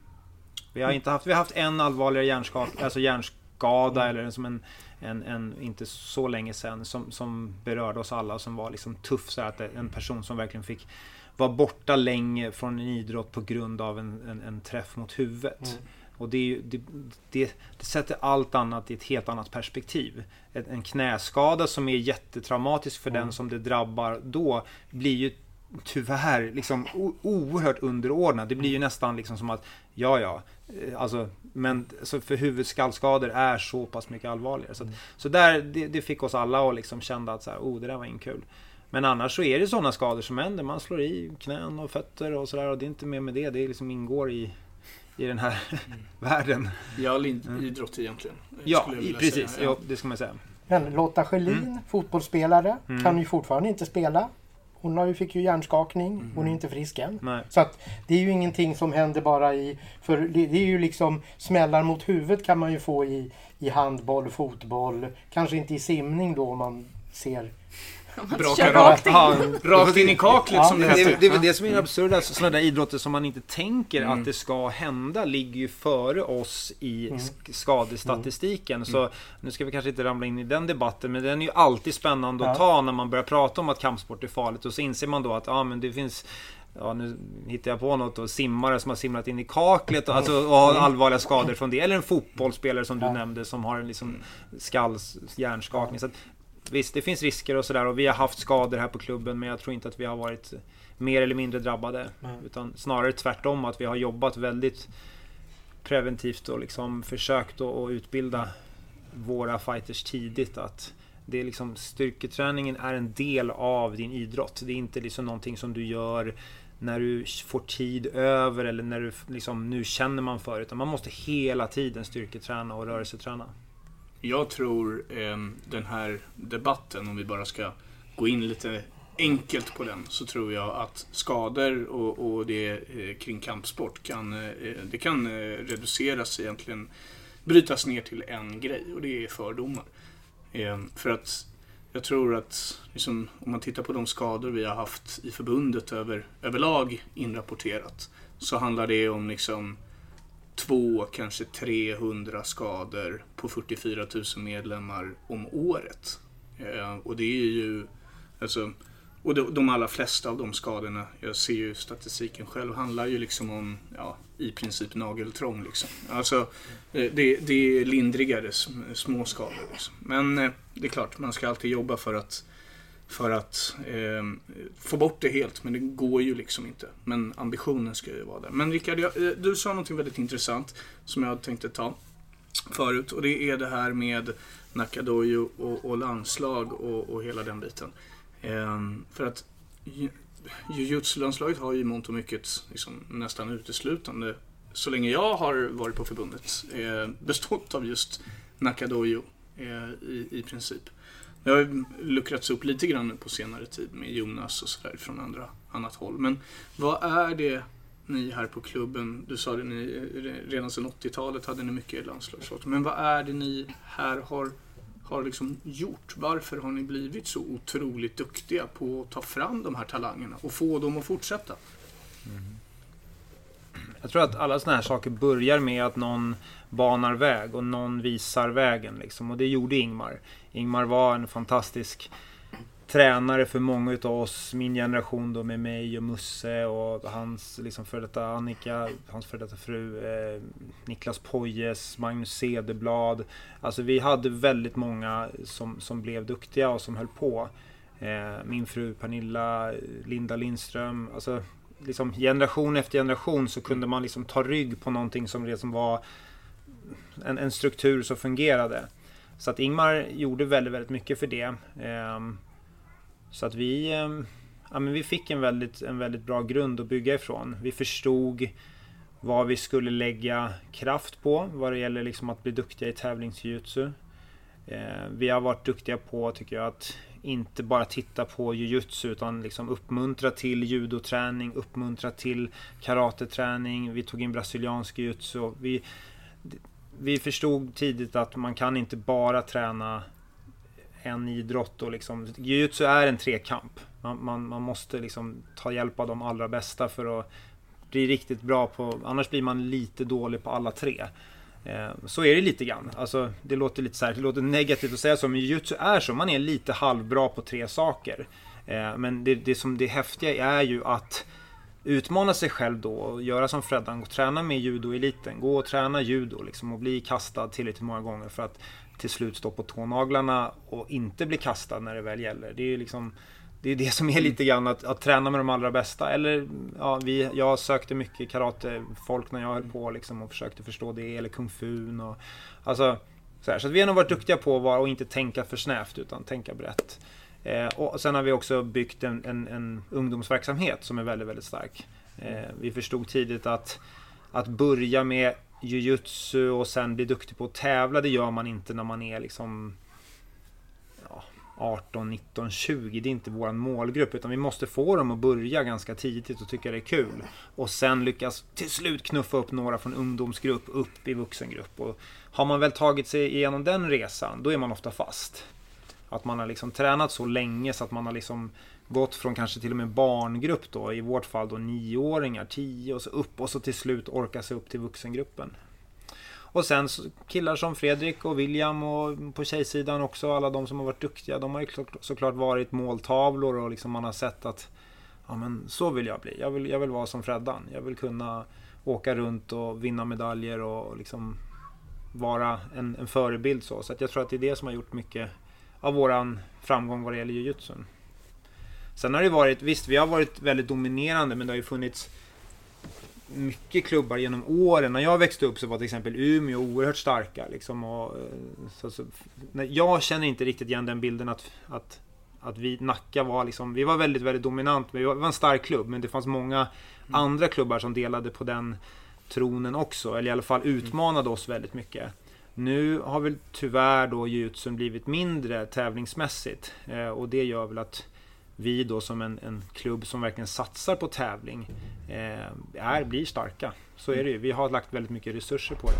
vi har inte haft, vi har haft en allvarligare hjärnskada, alltså hjärnskada eller som en, en, en, inte så länge sedan som, som berörde oss alla som var liksom tuff. Så att en person som verkligen fick vara borta länge från en idrott på grund av en, en, en träff mot huvudet. Mm. Och det, ju- det, det, det sätter allt annat i ett helt annat perspektiv. En, en knäskada som är jättetraumatisk för Mm. den som det drabbar då blir ju tyvärr liksom o- oerhört underordnad. Det blir ju nästan liksom som att, ja ja, alltså, men så för huvudskallskador är så pass mycket allvarligare. Så, att, så där, det, det fick oss alla att liksom känna att så här, oh, det där var inte kul. Men annars så är det sådana skador som händer. Man slår i knän och fötter och sådär och det är inte mer med det. Det liksom ingår i, i den här [laughs] världen. I all in- idrott egentligen. Ja, precis. Ja, det ska man säga. Men Lotta Schelin, fotbollsspelare, Mm. kan ju fortfarande inte spela. Hon har ju, fick ju hjärnskakning. Hon är inte frisk än. Nej. Så att det är ju ingenting som händer bara i... För det, det är ju liksom smällar mot huvudet kan man ju få i, i handboll, fotboll. Kanske inte i simning då om man ser Bra Kör karat. rakt in. Ja, Rakt in i kaklet Ja, som det heter. är- det är väl det som är det absurda. Sådana där idrotter som man inte tänker Mm. att det ska hända ligger ju före oss i Mm. sk- skadestatistiken. Så nu ska vi kanske inte ramla in i den debatten. Men den är ju alltid spännande att Ja. ta när man börjar prata om att kampsport är farligt. Och så inser man då att ja, men det finns Ja, nu hittar jag på något och simmare som har simmat in i kaklet och, alltså, och har allvarliga skador från det. Eller en fotbollsspelare som du Ja. nämnde som har en liksom skalls, hjärnskakning. Så att, visst, det finns risker och sådär och vi har haft skador här på klubben men jag tror inte att vi har varit mer eller mindre drabbade. Nej. Utan snarare tvärtom att vi har jobbat väldigt preventivt och liksom försökt att utbilda våra fighters tidigt. Att det är liksom, styrketräningen är en del av din idrott. Det är inte liksom någonting som du gör när du får tid över eller när du liksom, nu känner man för det. Utan man måste hela tiden styrketräna och rörelseträna. Jag tror eh, den här debatten, om vi bara ska gå in lite enkelt på den, så tror jag att skador och, och det eh, kring kampsport kan, eh, det kan eh, reduceras egentligen, brytas ner till en grej och det är fördomar. Eh, för att jag tror att liksom, om man tittar på de skador vi har haft i förbundet över, överlag inrapporterat så handlar det om liksom två, kanske 300 skador på 44 000 medlemmar om året. Eh, och det är ju, alltså, och de, de allra flesta av de skadorna, jag ser ju statistiken själv, handlar ju liksom om, ja, i princip nageltrång liksom. Alltså, eh, det, det är lindrigare små skador liksom. Men eh, det är klart, man ska alltid jobba för att för att eh, få bort det helt, men det går ju liksom inte. Men ambitionen ska ju vara där. Men Rickard, jag, eh, du sa någonting väldigt intressant som jag tänkte ta förut och det är det här med Nakadojo och, och landslag och, och hela den biten. Eh, för att jujutsu-landslaget har ju i mångt och mycket liksom, nästan uteslutande, så länge jag har varit på förbundet, eh, bestått av just Nakadojo eh, i, i princip. Det har ju luckrats upp lite grann nu på senare tid med Jonas och sådär från andra, annat håll. Men vad är det ni här på klubben, du sa det ni, redan sedan 80-talet hade ni mycket landslagsfolk. Men vad är det ni här har, har liksom gjort? Varför har ni blivit så otroligt duktiga på att ta fram de här talangerna och få dem att fortsätta? Mm. Jag tror att alla sådana här saker börjar med att någon banar väg och någon visar vägen. Liksom. Och det gjorde Ingmar. Ingmar var en fantastisk tränare för många utav oss, min generation då med mig och Musse och hans liksom före detta Annika, hans före detta fru eh, Niklas Poyes, Magnus Cederblad. Alltså vi hade väldigt många som, som blev duktiga och som höll på. Eh, min fru Pernilla, Linda Lindström. Alltså liksom generation efter generation så kunde man liksom ta rygg på någonting som redan var en, en struktur som fungerade. Så att Ingmar gjorde väldigt, väldigt mycket för det. Ehm, så att vi, ehm, ja, men vi fick en väldigt, en väldigt bra grund att bygga ifrån. Vi förstod vad vi skulle lägga kraft på vad det gäller liksom att bli duktiga i tävlingsjutsu. Ehm, vi har varit duktiga på, tycker jag, att inte bara titta på jujutsu utan liksom uppmuntra till judoträning, uppmuntra till karateträning. Vi tog in brasiliansk jujutsu. Vi, vi förstod tidigt att man kan inte bara träna en idrott och liksom, jujutsu är en trekamp. Man, man, man måste liksom ta hjälp av de allra bästa för att bli riktigt bra på, annars blir man lite dålig på alla tre. Eh, Så är det lite grann. Alltså, det låter lite så här, det låter negativt att säga så, men jujutsu är så. Man är lite halvbra på tre saker. Eh, Men det, det som det häftiga är ju att utmana sig själv då och göra som Freddan, gå och träna med judoeliten. Gå och träna judo liksom och bli kastad tillräckligt många gånger för att till slut stå på tånaglarna och inte bli kastad när det väl gäller. Det är ju liksom det är det som är lite grann att, att träna med de allra bästa. Eller, ja, vi, jag sökte mycket karatefolk när jag höll på liksom och försökte förstå det, eller kung fun och... Alltså, så, här, så vi har nog varit duktiga på att vara och inte tänka för snävt utan tänka brett. Eh, och sen har vi också byggt en, en, en ungdomsverksamhet som är väldigt, väldigt stark. Eh, vi förstod tidigt att, att börja med jujutsu och sen bli duktig på att tävla, det gör man inte när man är liksom ja, 18, 19, 20. Det är inte våran målgrupp utan vi måste få dem att börja ganska tidigt och tycka det är kul. Och sen lyckas till slut knuffa upp några från ungdomsgrupp upp i vuxengrupp. Och har man väl tagit sig igenom den resan, då är man ofta fast. Att man har liksom tränat så länge så att man har liksom gått från kanske till och med barngrupp då, i vårt fall då nioåringar, tio och så upp och så till slut orka sig upp till vuxengruppen. Och sen killar som Fredrik och William och på tjejsidan också, alla de som har varit duktiga, de har ju såklart varit måltavlor och liksom man har sett att ja men så vill jag bli. Jag vill, jag vill vara som Freddan. Jag vill kunna åka runt och vinna medaljer och liksom vara en, en förebild så. Så jag tror att det är det som har gjort mycket av våran framgång vad det gäller jujutsun. Sen har det varit, visst vi har varit väldigt dominerande men det har ju funnits mycket klubbar genom åren. När jag växte upp så var till exempel Umeå oerhört starka. Liksom, och, eh, så, så, jag känner inte riktigt igen den bilden att, att, att vi, Nacka var liksom, vi var väldigt, väldigt dominant. Vi var, vi var en stark klubb men det fanns många mm. andra klubbar som delade på den tronen också. Eller i alla fall utmanade oss väldigt mycket. Nu har väl tyvärr då jujutsun blivit mindre tävlingsmässigt. Eh, och det gör väl att vi då som en, en klubb som verkligen satsar på tävling eh, är, blir starka. Så är det ju. Vi har lagt väldigt mycket resurser på det.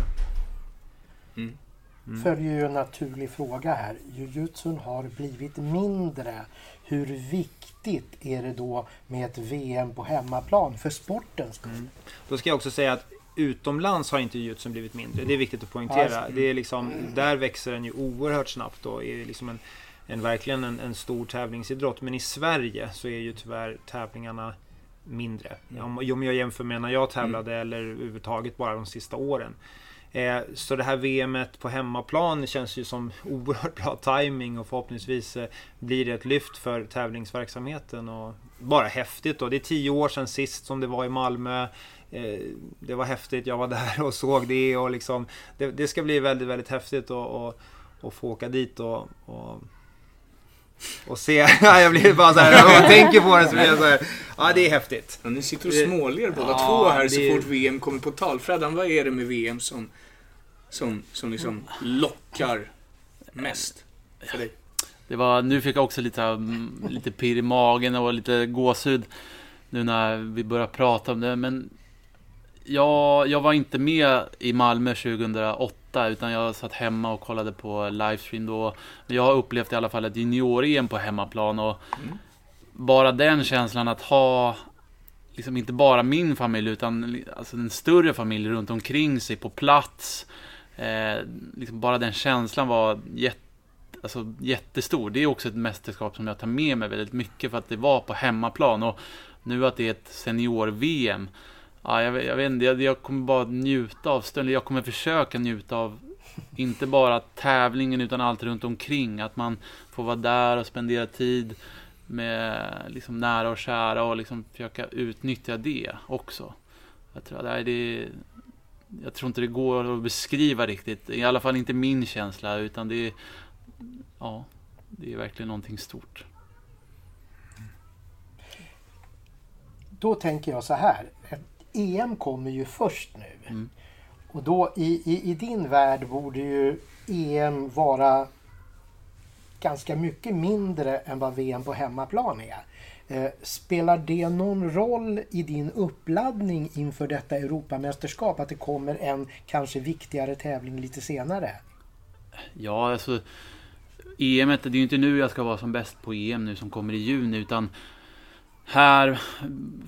Mm. Mm. Följer ju en naturlig fråga här. Jujutsun har blivit mindre. Hur viktigt är det då med ett VM på hemmaplan för sportens skull? Mm. Då ska jag också säga att utomlands har inte jujutsun blivit mindre. Det är viktigt att poängtera. Det är liksom, där växer den ju oerhört snabbt och är liksom en en, verkligen en, en stor tävlingsidrott. Men i Sverige så är ju tyvärr tävlingarna mindre. Om, om jag jämför med när jag tävlade mm. eller överhuvudtaget bara de sista åren. Eh, så det här VMet på hemmaplan känns ju som [laughs] oerhört bra timing och förhoppningsvis eh, blir det ett lyft för tävlingsverksamheten. Och bara häftigt då. Det är tio år sedan sist som det var i Malmö. Eh, det var häftigt, jag var [laughs] där och såg det och liksom Det, det ska bli väldigt, väldigt häftigt att få åka dit och, och och se, [laughs] jag blir bara så här, när man tänker på det så blir jag så här, ja det är häftigt. Ja, ni sitter och småler båda ja, två här det... så fort VM kommer på tal. Freddan, vad är det med VM som, som, som liksom lockar mest för dig? Det var, nu fick jag också lite, lite pirr i magen och lite gåshud nu när vi börjar prata om det. Men jag, jag var inte med i Malmö 2008 8 utan jag satt hemma och kollade på livestream då. Jag har upplevt i alla fall ett junior-EM på hemmaplan och mm. bara den känslan att ha liksom inte bara min familj utan alltså en större familj runt omkring sig på plats. Eh, liksom bara den känslan var jätte, alltså, jättestor. Det är också ett mästerskap som jag tar med mig väldigt mycket för att det var på hemmaplan och nu att det är ett senior-VM Ja, jag, jag vet inte, jag, jag, kommer bara njuta av stunden. Jag kommer försöka njuta av inte bara tävlingen utan allt runt omkring. Att man får vara där och spendera tid med liksom nära och kära och liksom försöka utnyttja det också. Jag tror, nej, det, jag tror inte det går att beskriva riktigt. I alla fall inte min känsla utan det är, ja, det är verkligen någonting stort. Då tänker jag så här. EM kommer ju först nu. Mm. Och då i, i, i, din värld borde ju EM vara ganska mycket mindre än vad VM på hemmaplan är. Eh, spelar det någon roll i din uppladdning inför detta Europamästerskap att det kommer en kanske viktigare tävling lite senare? Ja, alltså EM, det är ju inte nu jag ska vara som bäst på EM nu som kommer i juni utan här,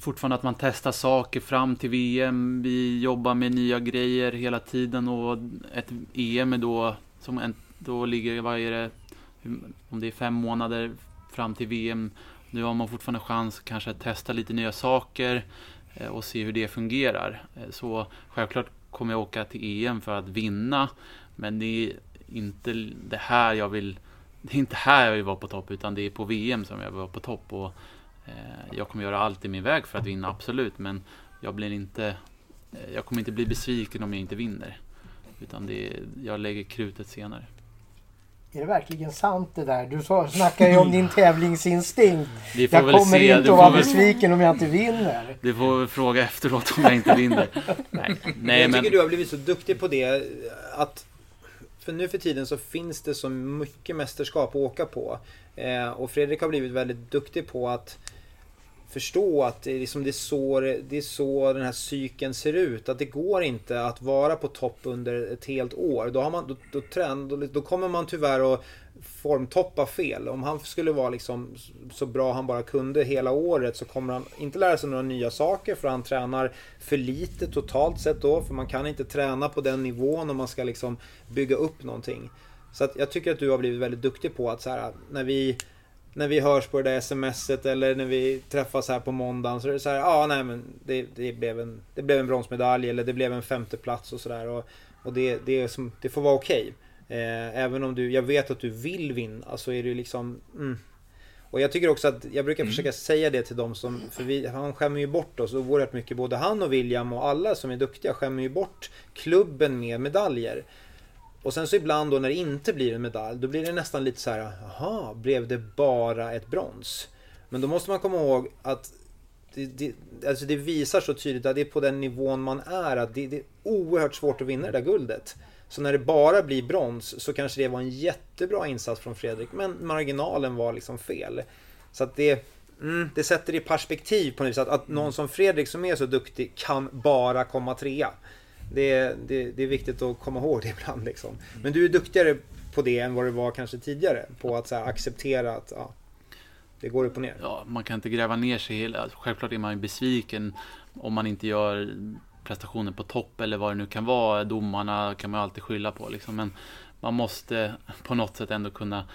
fortfarande att man testar saker fram till VM. Vi jobbar med nya grejer hela tiden och ett EM är då, som en, då ligger, vad är det, om det är fem månader fram till VM. Nu har man fortfarande chans kanske att testa lite nya saker eh, och se hur det fungerar. Eh, så självklart kommer jag åka till EM för att vinna, men det är inte det här jag vill det är inte här jag vill vara på topp utan det är på VM som jag vill vara på topp. Och jag kommer göra allt i min väg för att vinna, absolut. Men jag blir inte... Eh, jag kommer inte bli besviken om jag inte vinner. Utan det jag lägger krutet senare. Är det verkligen sant det där? Du snackar ju om din [laughs] tävlingsinstinkt. jag kommer se. inte att vara besviken om jag inte vinner. Du får väl fråga efteråt om jag inte vinner. [laughs] Nej. Nej, jag tycker du har blivit så duktig på det. Att för nu för tiden så finns det så mycket mästerskap att åka på. Eh, och Fredrik har blivit väldigt duktig på att förstå att det är, liksom det, är så, det är så den här cykeln ser ut. Att det går inte att vara på topp under ett helt år. Då, har man, då, då, trend, då, då kommer man tyvärr att formtoppa fel. Om han skulle vara liksom så bra han bara kunde hela året så kommer han inte lära sig några nya saker för han tränar för lite totalt sett då. För man kan inte träna på den nivån om man ska liksom bygga upp någonting. Så att jag tycker att du har blivit väldigt duktig på att så här, när vi när vi hörs på det där smset eller när vi träffas här på måndagen så är det så här, ja ah, nej men det, det, blev en, det blev en bronsmedalj eller det blev en femteplats och sådär. Och, och det, det, som, det får vara okej. Okay. Eh, även om du, jag vet att du vill vinna så är det liksom, mm. Och jag tycker också att, jag brukar mm. försöka säga det till dem som, för vi, han skämmer ju bort oss oerhört mycket, både han och William och alla som är duktiga skämmer ju bort klubben med medaljer. Och sen så ibland då när det inte blir en medalj, då blir det nästan lite så här, jaha, blev det bara ett brons? Men då måste man komma ihåg att det, det, alltså det visar så tydligt att det är på den nivån man är, att det, det är oerhört svårt att vinna det där guldet. Så när det bara blir brons så kanske det var en jättebra insats från Fredrik, men marginalen var liksom fel. Så att det, mm, det sätter det i perspektiv på något vis, att, att någon som Fredrik som är så duktig kan bara komma trea. Det, det, det är viktigt att komma ihåg det [laughs] ibland. Liksom. Men du är duktigare på det än vad du var kanske tidigare. På att här, acceptera att ja, det går upp och ner. Ja, man kan inte gräva ner sig hela. Självklart är man ju besviken om man inte gör prestationer på topp eller vad det nu kan vara. Domarna kan man alltid skylla på. Liksom. Men man måste på något sätt ändå kunna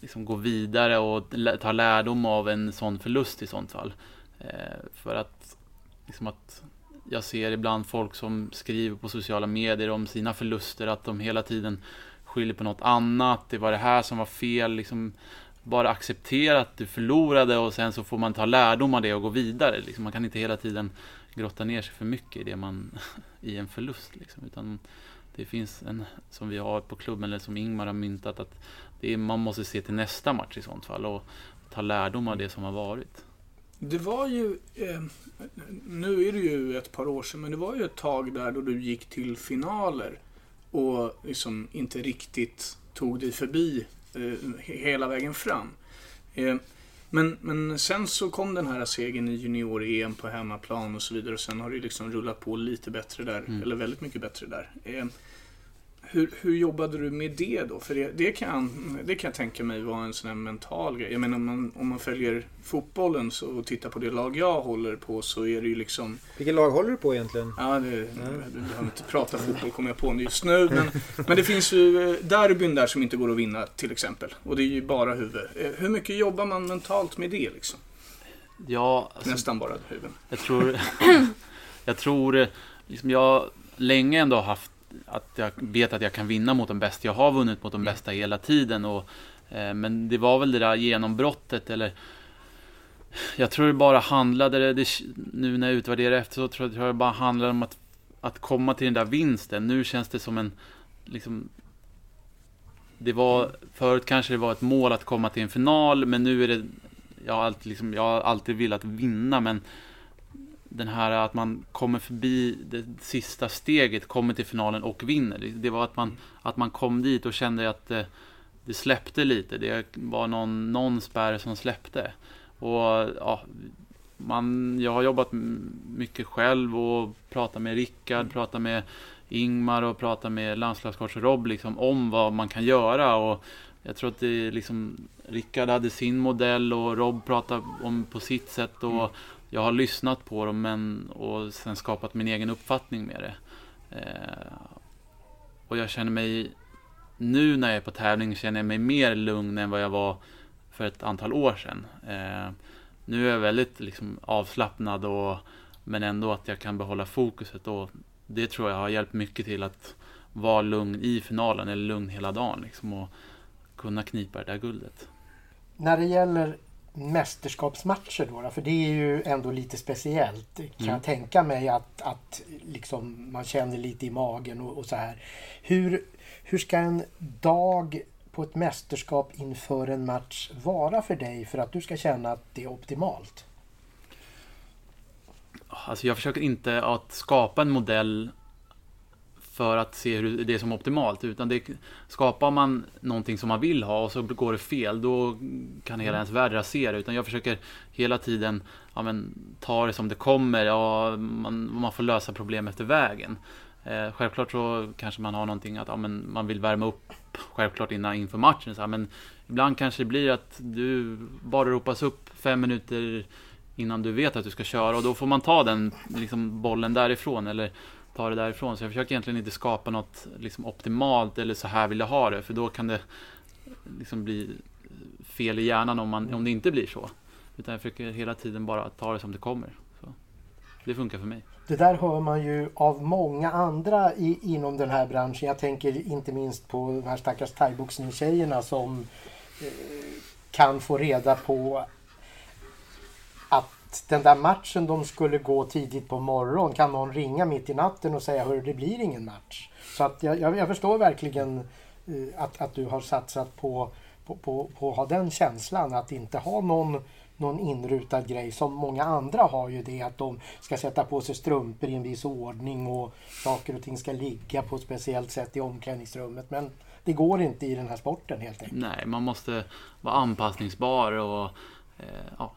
liksom, gå vidare och ta lärdom av en sån förlust i sånt fall. Eh, för att, liksom att jag ser ibland folk som skriver på sociala medier om sina förluster, att de hela tiden skyller på något annat. Det var det här som var fel. Liksom, bara acceptera att du förlorade och sen så får man ta lärdom av det och gå vidare. Liksom, man kan inte hela tiden grotta ner sig för mycket i det man [laughs] i en förlust. Liksom, utan det finns en, som vi har på klubben, eller som Ingmar har myntat, att är, man måste se till nästa match i sånt fall och ta lärdom av det som har varit. Det var ju, eh, nu är det ju ett par år sedan, men det var ju ett tag där då du gick till finaler och liksom inte riktigt tog dig förbi eh, hela vägen fram. Eh, men, men sen så kom den här segern i junior-EM på hemmaplan och så vidare och sen har det liksom rullat på lite bättre där, mm. eller väldigt mycket bättre där. Hur, hur jobbade du med det då? För det, det, kan, det kan jag tänka mig vara en sån här mental grej. Jag menar om man, om man följer fotbollen så, och tittar på det lag jag håller på så är det ju liksom... Vilket lag håller du på egentligen? Ja, det, du behöver inte prata fotboll kommer jag på just nu. Men, men det finns ju eh, derbyn där som inte går att vinna till exempel. Och det är ju bara huvud. Eh, hur mycket jobbar man mentalt med det liksom? Ja, alltså, Nästan bara huvud. Jag tror... [clears throat] jag tror... Eh, liksom jag länge ändå haft att jag vet att jag kan vinna mot de bästa. Jag har vunnit mot de mm. bästa hela tiden. Och, eh, men det var väl det där genombrottet eller jag tror det bara handlade, det, nu när jag utvärderar efter så tror jag det bara handlade om att, att komma till den där vinsten. Nu känns det som en, liksom, det var, förut kanske det var ett mål att komma till en final, men nu är det, jag har alltid, liksom, jag har alltid velat vinna, men den här att man kommer förbi det sista steget, kommer till finalen och vinner. Det var att man, att man kom dit och kände att det, det släppte lite. Det var någon, någon spärr som släppte. Och ja, man, jag har jobbat mycket själv och pratat med Rickard, mm. pratat med Ingmar och pratat med landslagscoach Rob liksom, om vad man kan göra. Och jag tror att det liksom, Rickard hade sin modell och Rob pratade om på sitt sätt. Och mm jag har lyssnat på dem men, och sen skapat min egen uppfattning med det. Eh, och jag känner mig, nu när jag är på tävling, känner jag mig mer lugn än vad jag var för ett antal år sedan. Eh, nu är jag väldigt liksom, avslappnad och, men ändå att jag kan behålla fokuset och det tror jag har hjälpt mycket till att vara lugn i finalen eller lugn hela dagen liksom, och kunna knipa det där guldet. När det gäller mästerskapsmatcher då, För det är ju ändå lite speciellt. Kan mm. jag tänka mig att, att liksom man känner lite i magen och, och, så här. Hur, hur ska en dag på ett mästerskap inför en match vara för dig för att du ska känna att det är optimalt? Alltså jag försöker inte att skapa en modell för att se hur det är som optimalt. Utan det, skapar man någonting som man vill ha och så går det fel, då kan hela ens värld rasera. Utan jag försöker hela tiden ja, men, ta det som det kommer. Ja, man, man får lösa problem efter vägen. Eh, självklart så kanske man har någonting att ja, men man vill värma upp självklart innan inför matchen. Så här, men ibland kanske det blir att du bara ropas upp fem minuter innan du vet att du ska köra och då får man ta den liksom, bollen därifrån eller ta det därifrån. Så jag försöker egentligen inte skapa något liksom, optimalt eller så här vill jag ha det för då kan det liksom bli fel i hjärnan om, man, om det inte blir så. Utan jag försöker hela tiden bara ta det som det kommer. Så det funkar för mig. Det där hör man ju av många andra i, inom den här branschen. Jag tänker inte minst på de här stackars thaiboxningstjejerna som eh, kan få reda på att den där matchen de skulle gå tidigt på morgonen kan någon ringa mitt i natten och säga hur det blir ingen match. Så att jag, jag, jag förstår verkligen eh, att, att du har satsat på, på, på, på att ha den känslan att inte ha någon någon inrutad grej som många andra har ju det att de ska sätta på sig strumpor i en viss ordning och saker och ting ska ligga på ett speciellt sätt i omklädningsrummet. Men det går inte i den här sporten helt enkelt. Nej, man måste vara anpassningsbar och eh, ja,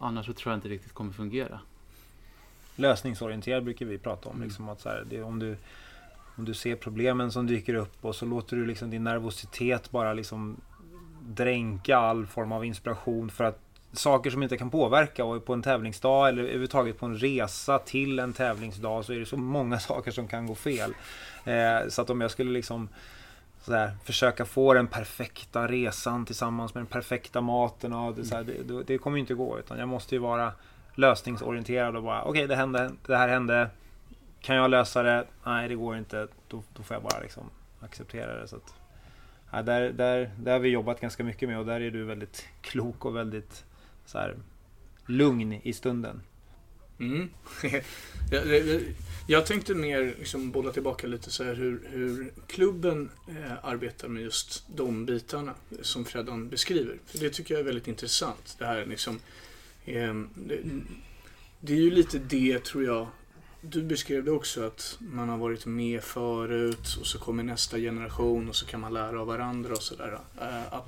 annars så tror jag inte riktigt kommer fungera. Lösningsorienterad brukar vi prata om. Mm. Liksom att så här, det, om, du, om du ser problemen som dyker upp och så låter du liksom din nervositet bara liksom dränka all form av inspiration för att saker som inte kan påverka och på en tävlingsdag eller överhuvudtaget på en resa till en tävlingsdag så är det så många [laughs] saker som kan gå fel. Eh, så att om jag skulle liksom sådär, försöka få den perfekta resan tillsammans med den perfekta maten och det, såhär, det, det kommer ju inte gå utan jag måste ju vara lösningsorienterad och bara okej okay, det hände, det här hände. Kan jag lösa det? Nej det går inte. Då, då får jag bara liksom acceptera det. Så att, ja, där, där, där har vi jobbat ganska mycket med och där är du väldigt klok och väldigt så här, lugn i stunden. Mm. [laughs] jag, tänkte mer liksom bolla tillbaka lite så här hur, hur klubben eh, arbetar med just de bitarna som Freddan beskriver. För det tycker jag är väldigt intressant. Det här liksom, eh, det, det, är ju lite det tror jag. Du beskrev det också att man har varit med förut och så kommer nästa generation och så kan man lära av varandra och sådär. Eh,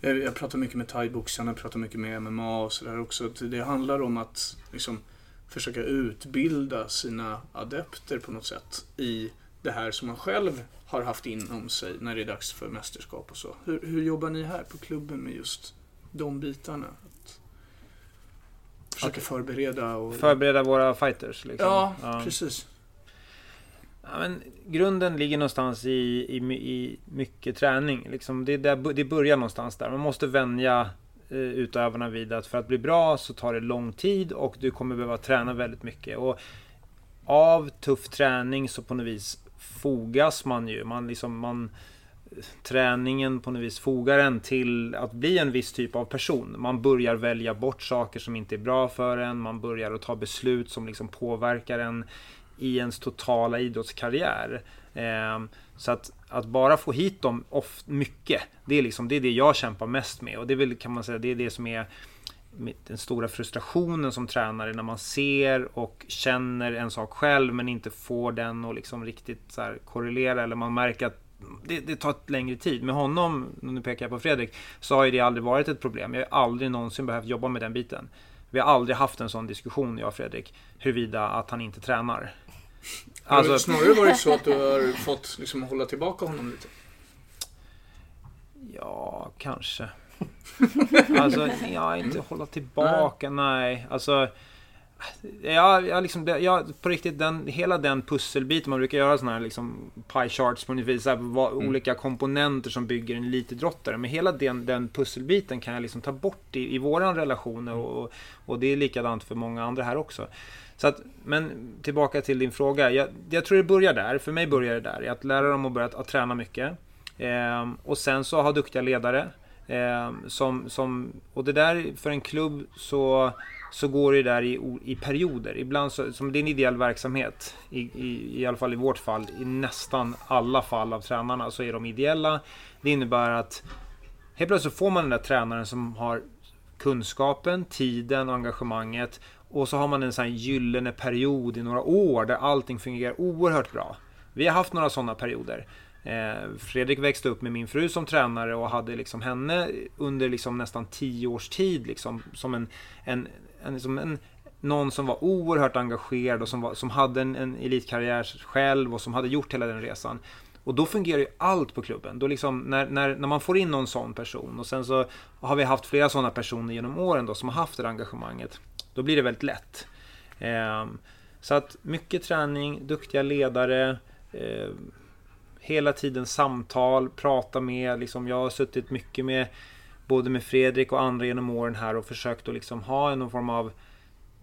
eh, jag pratar mycket med thaiboxarna, jag pratar mycket med MMA och sådär också. Det handlar om att liksom, försöka utbilda sina adepter på något sätt i det här som man själv har haft inom sig när det är dags för mästerskap och så. Hur, hur jobbar ni här på klubben med just de bitarna? Att försöka förbereda och... Förbereda våra fighters liksom. Ja, ja. precis. Ja, men grunden ligger någonstans i, i, i mycket träning. Liksom det, det, det börjar någonstans där. Man måste vänja Eh, utövarna vid att för att bli bra så tar det lång tid och du kommer behöva träna väldigt mycket. Och av tuff träning så på något vis fogas man ju. Man liksom, man, träningen på något vis fogar en till att bli en viss typ av person. Man börjar välja bort saker som inte är bra för en. Man börjar att ta beslut som liksom påverkar en i ens totala idrottskarriär. Ehm, så att, att bara få hit dem oft, mycket, det är, liksom, det är det jag kämpar mest med. Och det är väl, kan man säga, det är det som är den stora frustrationen som tränare när man ser och känner en sak själv men inte får den att liksom riktigt så korrelera eller man märker att det, det, tar ett längre tid. Med honom, nu pekar jag på Fredrik, så har ju det aldrig varit ett problem. Jag har aldrig någonsin behövt jobba med den biten. Vi har aldrig haft en sån diskussion, jag och Fredrik, huruvida att han inte tränar. Alltså, snarare varit så att du har fått liksom hålla tillbaka honom lite? Ja, kanske. alltså, ja, inte hålla tillbaka, nej. nej. Alltså, Ja, jag liksom, jag, på riktigt, den, hela den pusselbiten, man brukar göra sådana här liksom pie charts på vis, här, vad, mm. olika komponenter som bygger en elitidrottare. Men hela den, den pusselbiten kan jag liksom ta bort i, i våran relation och, och det är likadant för många andra här också. Så att, men tillbaka till din fråga. Jag, jag, tror det börjar där. För mig börjar det där. Att lära dem att börja att, träna mycket. Eh, och sen så ha duktiga ledare. Eh, som, som, och det där för en klubb så, så går det där i, i perioder. Ibland så, som det är en ideell verksamhet. I, i, I alla fall i vårt fall. I nästan alla fall av tränarna så är de ideella. Det innebär att helt plötsligt får man den där tränaren som har kunskapen, tiden och engagemanget och så har man en sån här gyllene period i några år där allting fungerar oerhört bra. Vi har haft några sådana perioder. Eh, Fredrik växte upp med min fru som tränare och hade liksom henne under liksom nästan tio års tid liksom, som en, en, en, som en någon som var oerhört engagerad och som, var, som hade en, en elitkarriär själv och som hade gjort hela den resan. Och då fungerar ju allt på klubben. Då liksom, när, när, när man får in någon sån person och sen så har vi haft flera sådana personer genom åren då som har haft det engagemanget. Då blir det väldigt lätt. Ehm, så att mycket träning, duktiga ledare, ehm, hela tiden samtal, prata med. Liksom, jag har suttit mycket med både med Fredrik och andra genom åren här och försökt att liksom ha någon form av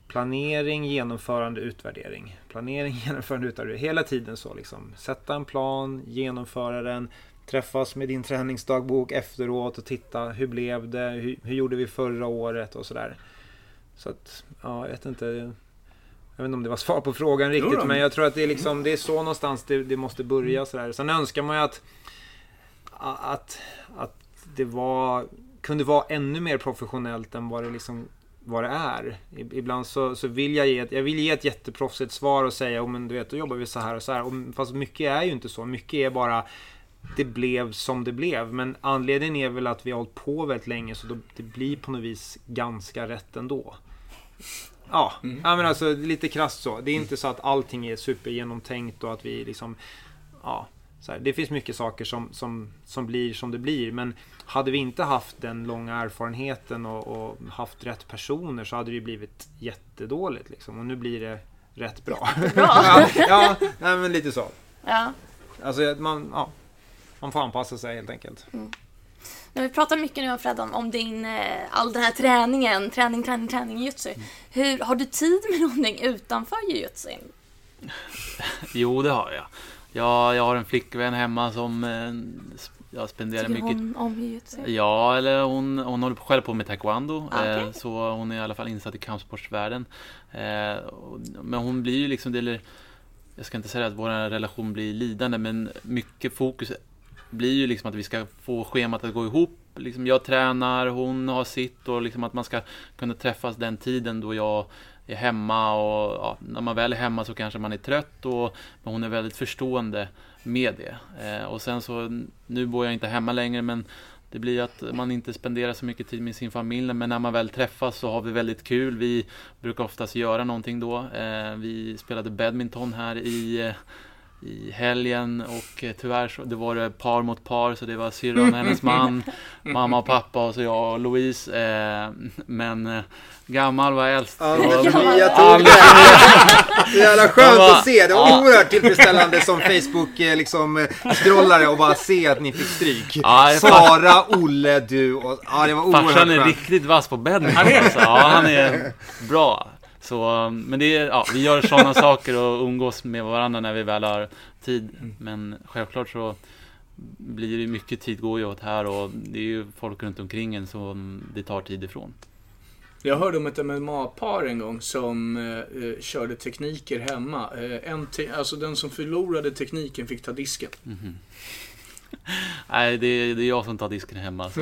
planering, genomförande, utvärdering. Planering, [laughs] genomförande, utvärdering. Hela tiden så liksom. Sätta en plan, genomföra den, träffas med din träningsdagbok efteråt och titta hur blev det, hur, hur gjorde vi förra året och sådär. Så att, ja, jag vet inte. Jag vet inte om det var svar på frågan riktigt, men jag tror att det är, liksom, det är så någonstans det, det måste börja. Sådär. Sen önskar man ju att, att, att det var, kunde vara ännu mer professionellt än vad det liksom vad det är. Ibland så, så vill jag ge ett, jag vill ge ett jätteproffsigt svar och säga, oh, men du vet, då jobbar vi så här och så här. Och, fast mycket är ju inte så. Mycket är bara, det blev som det blev. Men anledningen är väl att vi har hållit på väldigt länge så det blir på något vis ganska rätt ändå. Ja, mm. ja men alltså lite krasst så. Det är inte så att allting är supergenomtänkt och att vi liksom, ja. Så här, det finns mycket saker som, som, som blir som det blir. Men hade vi inte haft den långa erfarenheten och, och haft rätt personer så hade det blivit jättedåligt. Liksom. Och nu blir det rätt bra. bra. [laughs] ja, ja nej, men lite så. Ja. Alltså, man, ja, man får anpassa sig helt enkelt. Mm. Vi pratar mycket nu Fred om, om din, eh, all den här träningen, träning, träning, träning i jujutsu. Mm. Hur, har du tid med [laughs] någonting utanför jujutsu? [laughs] jo, det har jag. jag. Jag har en flickvän hemma som eh, jag spenderar Tycker mycket... hon om jujutsu? Ja, eller hon, hon håller själv på med taekwondo. Ah, okay. eh, så hon är i alla fall insatt i kampsportsvärlden. Eh, men hon blir ju liksom, det, jag ska inte säga att vår relation blir lidande, men mycket fokus blir ju liksom att vi ska få schemat att gå ihop. Liksom jag tränar, hon har sitt och liksom att man ska kunna träffas den tiden då jag är hemma och ja, när man väl är hemma så kanske man är trött och men hon är väldigt förstående med det. Eh, och sen så, nu bor jag inte hemma längre men det blir att man inte spenderar så mycket tid med sin familj men när man väl träffas så har vi väldigt kul. Vi brukar oftast göra någonting då. Eh, vi spelade badminton här i eh, i helgen och eh, tyvärr så det var det par mot par så det var syrran och hennes man, [laughs] mamma och pappa och så jag och Louise. Eh, men eh, gammal var äldst. Ja, jag tog det. [laughs] Det är jävla skönt bara, att se. Det var ja. oerhört tillfredsställande som Facebook eh, liksom scrollare och bara se att ni fick stryk. Ja, Sara, Olle, du och ja, det var oerhört Farsan är skönt. riktigt vass på bädden. Han är alltså. Ja, han är bra. Så, men det är, ja, vi gör sådana [laughs] saker och umgås med varandra när vi väl har tid. Mm. Men självklart så blir det mycket tid går ju åt här och det är ju folk runt omkring en som det tar tid ifrån. Jag hörde om ett MMA-par en gång som eh, eh, körde tekniker hemma. Eh, en te alltså den som förlorade tekniken fick ta disken. Mm -hmm. [laughs] Nej, det är, det är jag som tar disken hemma. [laughs]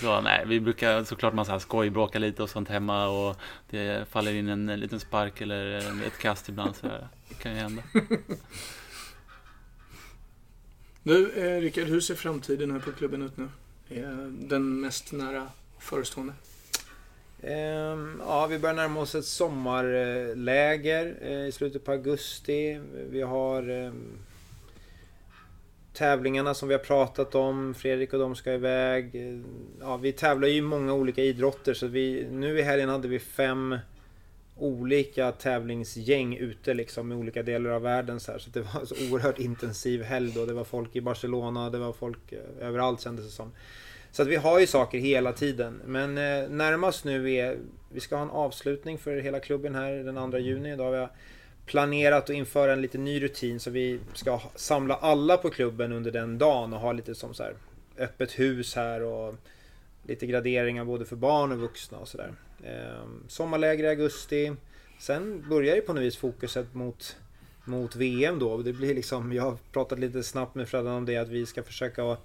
Så. nej, vi brukar såklart man så här skojbråka lite och sånt hemma och det faller in en, en liten spark eller ett kast ibland. Så det kan ju hända. Du, eh, Rickard, hur ser framtiden här på klubben ut nu? Är den mest nära förestående? Um, ja, vi börjar närma oss ett sommarläger uh, i slutet på augusti. Vi har um, tävlingarna som vi har pratat om. Fredrik och de ska iväg. Ja, vi tävlar ju i många olika idrotter så vi, nu i helgen hade vi fem olika tävlingsgäng ute liksom i olika delar av världen. Så, här. så det var en så oerhört intensiv helg då. Det var folk i Barcelona, det var folk eh, överallt kändes det som. Så att vi har ju saker hela tiden. Men eh, närmast nu är, vi ska ha en avslutning för hela klubben här den 2 juni. Då har vi planerat att införa en lite ny rutin så vi ska samla alla på klubben under den dagen och ha lite som så här öppet hus här och lite graderingar både för barn och vuxna och sådär. Ehm, sommarläger i augusti. Sen börjar ju på något vis fokuset mot, mot VM då. Det blir liksom, jag har pratat lite snabbt med Freddan om det att vi ska försöka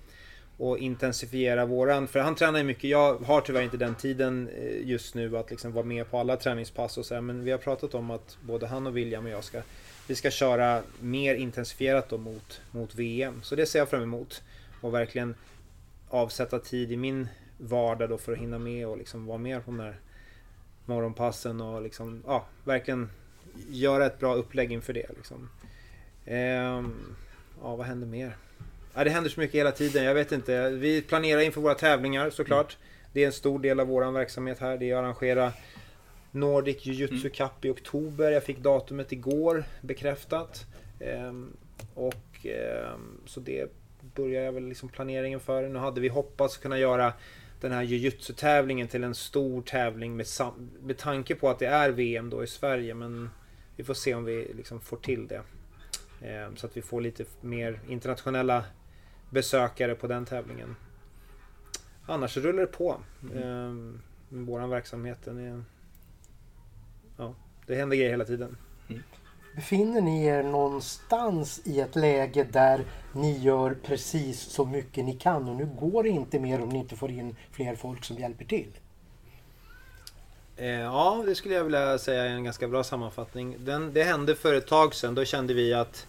och intensifiera våran, för han tränar ju mycket. Jag har tyvärr inte den tiden eh, just nu att liksom vara med på alla träningspass och så här, men vi har pratat om att både han och William och jag ska vi ska köra mer intensifierat då mot, mot VM. Så det ser jag fram emot. Och verkligen avsätta tid i min vardag då för att hinna med och liksom vara med på de här morgonpassen och liksom, ja, verkligen göra ett bra upplägg inför det. Liksom. Ehm, ja, vad händer mer? Ja, det händer så mycket hela tiden. Jag vet inte. Vi planerar inför våra tävlingar såklart. Det är en stor del av vår verksamhet här. Det är att arrangera Nordic Jiu-Jitsu Cup i oktober. Jag fick datumet igår bekräftat. Ehm, och ehm, så det börjar jag väl liksom planeringen för. Nu hade vi hoppats kunna göra den här jujutsu-tävlingen till en stor tävling med, med tanke på att det är VM då i Sverige. Men vi får se om vi liksom får till det. Ehm, så att vi får lite mer internationella besökare på den tävlingen. Annars rullar det på. Mm. med våran verksamhet. Den är, ja, det händer grejer hela tiden. Mm. Befinner ni er någonstans i ett läge där ni gör precis så mycket ni kan och nu går det inte mer om ni inte får in fler folk som hjälper till? Eh, ja, det skulle jag vilja säga är en ganska bra sammanfattning. Den, det hände för ett tag sedan. Då kände vi att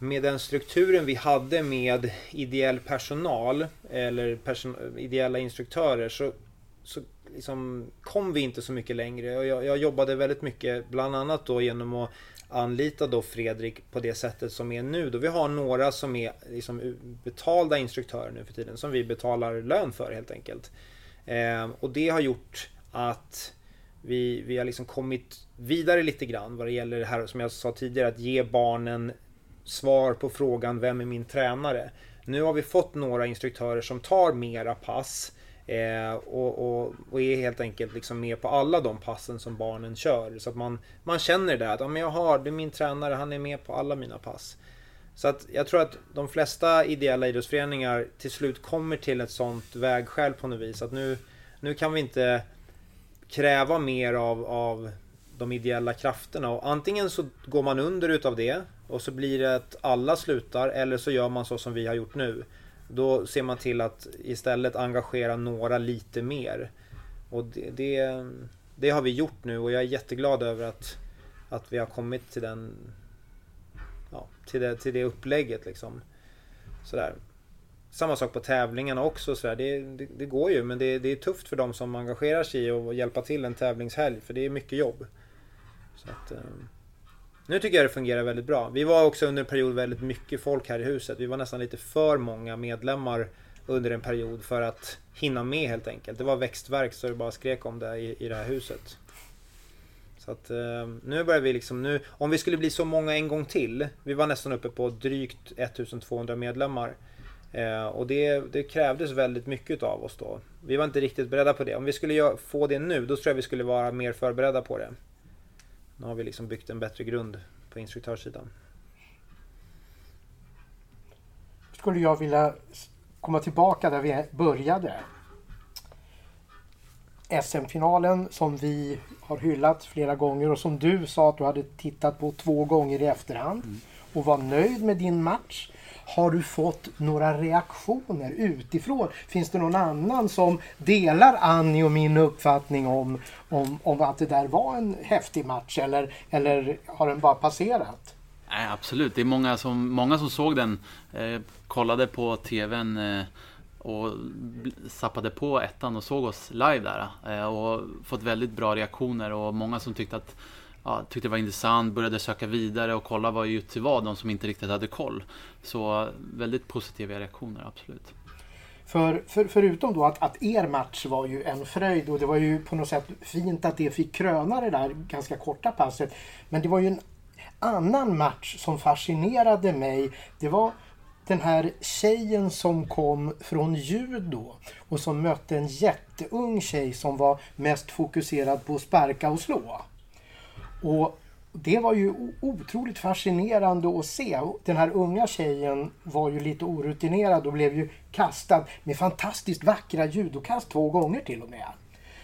med den strukturen vi hade med ideell personal eller person ideella instruktörer så, så liksom kom vi inte så mycket längre. Jag, jag jobbade väldigt mycket bland annat då genom att anlita då Fredrik på det sättet som är nu. Då vi har några som är liksom betalda instruktörer nu för tiden som vi betalar lön för helt enkelt. Eh, och det har gjort att vi, vi har liksom kommit vidare lite grann vad det gäller det här som jag sa tidigare att ge barnen svar på frågan vem är min tränare? Nu har vi fått några instruktörer som tar mera pass eh, och, och, och, är helt enkelt liksom med på alla de passen som barnen kör. Så att man, man känner det att ja, men jag har, det är min tränare, han är med på alla mina pass. Så att jag tror att de flesta ideella idrottsföreningar till slut kommer till ett sånt vägskäl på något vis. Att nu, nu kan vi inte kräva mer av, av de ideella krafterna. Och antingen så går man under utav det och så blir det att alla slutar eller så gör man så som vi har gjort nu. Då ser man till att istället engagera några lite mer. Och det, det, det har vi gjort nu och jag är jätteglad över att, att vi har kommit till den ja, till, det, till det upplägget liksom. Sådär. Samma sak på tävlingarna också. Sådär. Det, det, det går ju men det, det, är tufft för de som engagerar sig i att hjälpa till en tävlingshelg för det är mycket jobb. Så att. Ehm, nu tycker jag det fungerar väldigt bra. Vi var också under en period väldigt mycket folk här i huset. Vi var nästan lite för många medlemmar under en period för att hinna med helt enkelt. Det var växtverk så det bara skrek om det i, i det här huset. Så att eh, nu börjar vi liksom nu, om vi skulle bli så många en gång till. Vi var nästan uppe på drygt 1200 medlemmar. Eh, och det, det krävdes väldigt mycket av oss då. Vi var inte riktigt beredda på det. Om vi skulle få det nu, då tror jag vi skulle vara mer förberedda på det. Nu har vi liksom byggt en bättre grund på instruktörssidan. Skulle jag vilja komma tillbaka där vi började. SM-finalen som vi har hyllat flera gånger och som du sa att du hade tittat på två gånger i efterhand mm. och var nöjd med din match. Har du fått några reaktioner utifrån? Finns det någon annan som delar Annie och min uppfattning om, om, om att det där var en häftig match eller, eller har den bara passerat? Nej, absolut. Det är många som, många som såg den, eh, kollade på TVn eh, och sappade på ettan och såg oss live där. Eh, och fått väldigt bra reaktioner och många som tyckte att ja, tyckte det var intressant, började söka vidare och kolla vad Jutsi var, de som inte riktigt hade koll. Så väldigt positiva reaktioner, absolut. För, för, förutom då att, att er match var ju en fröjd och det var ju på något sätt fint att det fick kröna det där ganska korta passet. Men det var ju en annan match som fascinerade mig. Det var den här tjejen som kom från judo och som mötte en jätteung tjej som var mest fokuserad på att sparka och slå. Och det var ju otroligt fascinerande att se. Den här unga tjejen var ju lite orutinerad och blev ju kastad med fantastiskt vackra judokast två gånger till och med.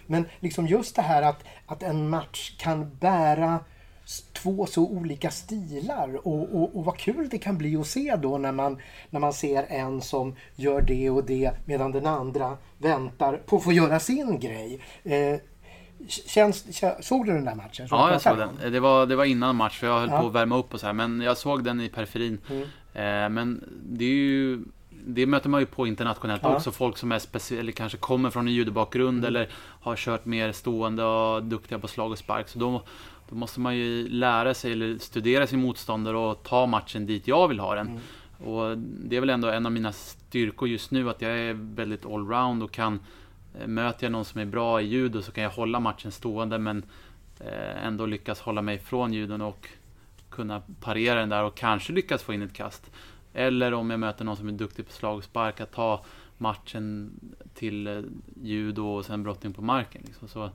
Men liksom just det här att, att en match kan bära två så olika stilar och, och, och vad kul det kan bli att se då när man, när man ser en som gör det och det medan den andra väntar på att få göra sin grej. Eh, Känns, kä- såg du den där matchen? Ja, jag såg den. Det var, det var innan match för jag höll Ja. på att värma upp och så här. Men jag såg den i periferin. Mm. Eh, men det är ju... Det möter man ju på internationellt Ja. också. Folk som är speciella, eller kanske kommer från en judobakgrund Mm. eller har kört mer stående och duktiga på slag och spark. Så då, då måste man ju lära sig eller studera sin motståndare och ta matchen dit jag vill ha den. Mm. Och det är väl ändå en av mina styrkor just nu att jag är väldigt allround och kan Eh, möter jag någon som är bra i judo så kan jag hålla matchen stående men eh, ändå lyckas hålla mig från judon och kunna parera den där och kanske lyckas få in ett kast. Eller om jag möter någon som är duktig på slag och spark, att ta matchen till eh, judo och sen brottning på marken. Liksom. Så,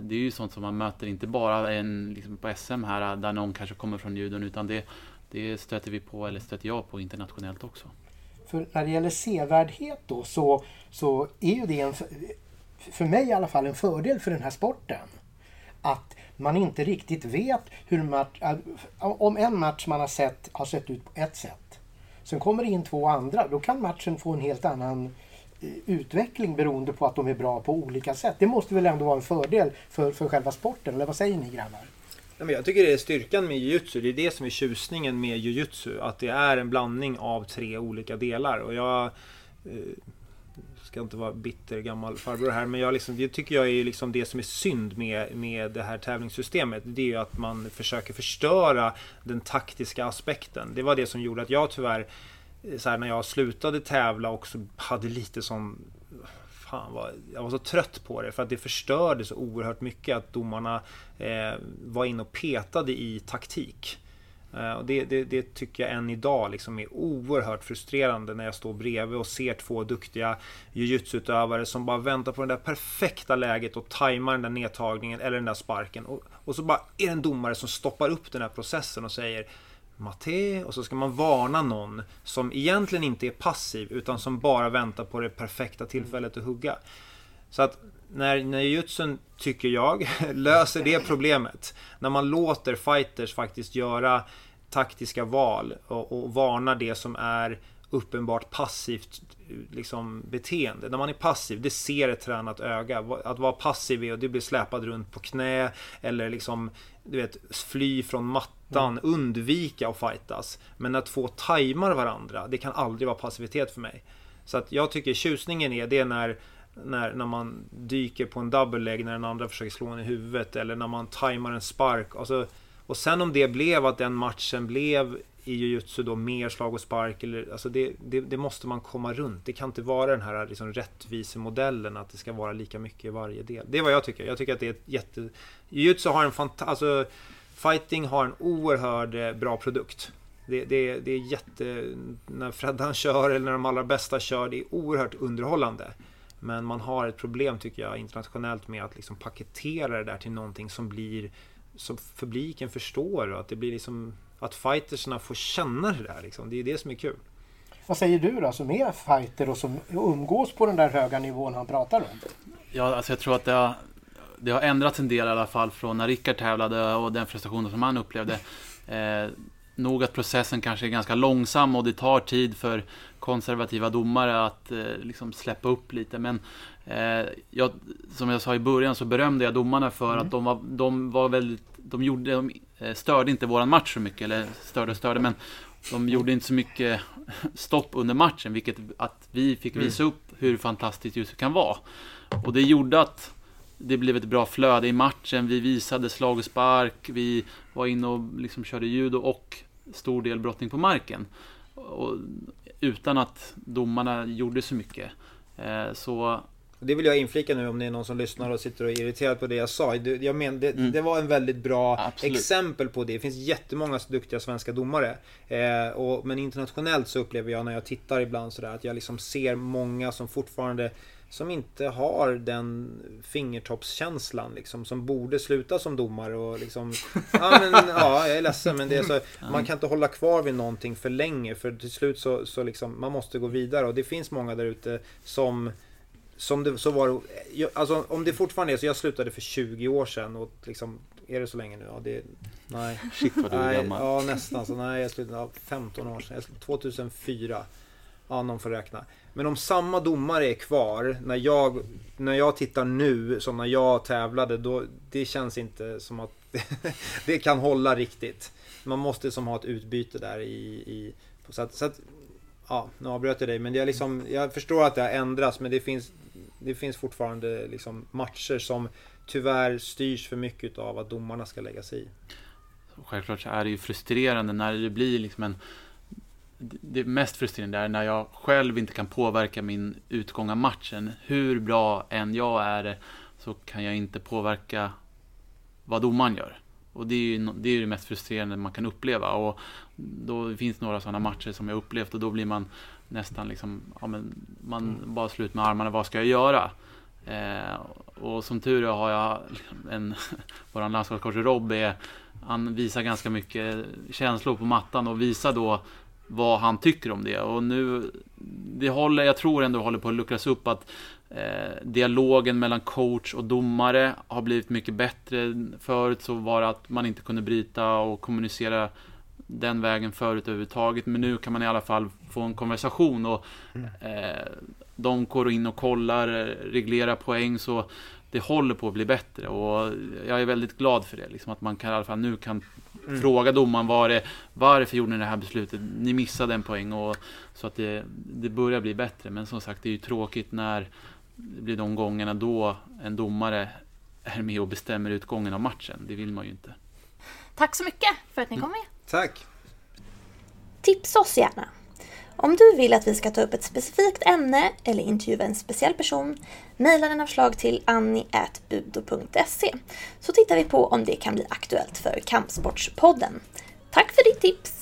det är ju sånt som man möter, inte bara en, liksom på SM här där någon kanske kommer från judon utan det, det stöter vi på, eller stöter jag på internationellt också. För när det gäller sevärdhet då så, så är ju det en, för mig i alla fall en fördel för den här sporten. Att man inte riktigt vet hur match, äh, om en match man har sett har sett ut på ett sätt. Sen kommer det in två andra, då kan matchen få en helt annan eh, utveckling beroende på att de är bra på olika sätt. Det måste väl ändå vara en fördel för, för själva sporten, eller vad säger ni grabbar? Men jag tycker det är styrkan med jujutsu. Det är det som är tjusningen med jujutsu. Att det är en blandning av tre olika delar. Och jag eh, ska inte vara bitter gammal farbror här, men jag liksom, det tycker jag är liksom det som är synd med, med det här tävlingssystemet. Det är ju att man försöker förstöra den taktiska aspekten. Det var det som gjorde att jag tyvärr, eh, så här, när jag slutade tävla också hade lite som Fan vad, jag var så trött på det för att det förstörde så oerhört mycket att domarna eh, var inne och petade i taktik. Eh, och det, det, det tycker jag än idag liksom är oerhört frustrerande när jag står bredvid och ser två duktiga jujutsu-utövare som bara väntar på det där perfekta läget och tajmar den där nedtagningen eller den där sparken. Och, och så bara är det en domare som stoppar upp den här processen och säger Matte och så ska man varna någon som egentligen inte är passiv utan som bara väntar på det perfekta tillfället att hugga. Så att när, när jujutsun, tycker jag, [laughs] löser det problemet. När man låter fighters faktiskt göra taktiska val och, och varnar det som är uppenbart passivt liksom, beteende. När man är passiv, det ser ett tränat öga. Att vara passiv är att du blir släpad runt på knä eller liksom du vet, fly från mattan, undvika att fightas. Men att två tajmar varandra, det kan aldrig vara passivitet för mig. Så att jag tycker tjusningen är det när när, när man dyker på en double leg när den andra försöker slå en i huvudet eller när man tajmar en spark. Alltså, och sen om det blev att den matchen blev i jujutsu då mer slag och spark. Eller, alltså det, det, det måste man komma runt. Det kan inte vara den här liksom rättvisemodellen att det ska vara lika mycket i varje del. Det är vad jag tycker. Jag tycker att det är ett jätte... Jujutsu har en fantastisk... Alltså, fighting har en oerhört eh, bra produkt. Det, det, det är jätte... När Freddan [laughs] kör eller när de allra bästa kör, det är oerhört underhållande. Men man har ett problem tycker jag internationellt med att liksom paketera det där till någonting som blir som publiken förstår och att det blir liksom att fightersna får känna det där liksom. Det är det som är kul. Vad säger du då som är fighter och som umgås på den där höga nivån han pratar om? Ja, alltså jag tror att det har, det har ändrats en del i alla fall från när Rickard tävlade och den frustrationen som han upplevde. Eh, nog att processen kanske är ganska långsam och det tar tid för konservativa domare att eh, liksom släppa upp lite. Men eh, jag, som jag sa i början så berömde jag domarna för Mm. att de var, de var väldigt, de gjorde, de störde inte våran match så mycket, eller störde och störde, men de gjorde inte så mycket stopp under matchen, vilket att vi fick visa upp hur fantastiskt just kan vara. Och det gjorde att det blev ett bra flöde i matchen. Vi visade slag och spark. Vi var inne och liksom körde judo och stor del brottning på marken. Och utan att domarna gjorde så mycket. Eh, Så Det vill jag inflika nu om det är någon som lyssnar och sitter och är irriterad på det jag sa. Det, jag men, det, Mm. det var en väldigt bra Absolut. exempel på det. Det finns jättemånga duktiga svenska domare. Eh, och, men internationellt så upplever jag när jag tittar ibland sådär att jag liksom ser många som fortfarande som inte har den fingertoppskänslan liksom, som borde sluta som domare och liksom Ja men ja, jag är ledsen men det är så Man kan inte hålla kvar vid någonting för länge för till slut så, så liksom Man måste gå vidare och det finns många där ute som som det så var det- jag- Alltså om det fortfarande är så, jag slutade för 20 år sedan och liksom Är det så länge nu? Ja det Nej shit vad du är gammal. ja nästan så. Nej, jag slutade ja, 15 år sedan. Jag slutade 2004. ja, någon får räkna. Men om samma domare är kvar när jag, när jag tittar nu som när jag tävlade, då, det känns inte som att [laughs] det kan hålla riktigt. Man måste som ha ett utbyte där i... i så att, så att, ja, nu avbröt jag dig, men jag, liksom, jag förstår att det har ändrats, men det finns, det finns fortfarande liksom matcher som tyvärr styrs för mycket av att domarna ska lägga sig i. Självklart så är det ju frustrerande när det blir liksom en det mest frustrerande är när jag själv inte kan påverka min utgång av matchen. Hur bra än jag är så kan jag inte påverka vad domaren gör. Och det är ju det, är det mest frustrerande man kan uppleva. Och då finns några sådana matcher som jag upplevt och då blir man nästan liksom, ja men man mm. bara slut med armarna, vad ska jag göra? Eh, och som tur är har jag en, [laughs] våran landslagscoach Rob är, han visar ganska mycket känslor på mattan och visar då vad han tycker om det. Och nu, det håller, jag tror ändå håller på att luckras upp att eh, dialogen mellan coach och domare har blivit mycket bättre. Förut så var det att man inte kunde bryta och kommunicera den vägen förut överhuvudtaget. Men nu kan man i alla fall få en konversation och eh, de går in och kollar, reglerar poäng så det håller på att bli bättre och jag är väldigt glad för det. Liksom att man kan i alla fall nu kan mm. fråga domaren var det, varför gjorde ni det här beslutet? Ni missade en poäng och så att det, det börjar bli bättre. Men som sagt, det är ju tråkigt när det blir de gångerna då en domare är med och bestämmer utgången av matchen. Det vill man ju inte. Tack så mycket för att ni kom med. Mm. Tack. Tipsa oss gärna. Om du vill att vi ska ta upp ett specifikt ämne eller intervjua en speciell person, mejla dina förslag till annie.budo.se så tittar vi på om det kan bli aktuellt för Kampsportspodden. Tack för ditt tips!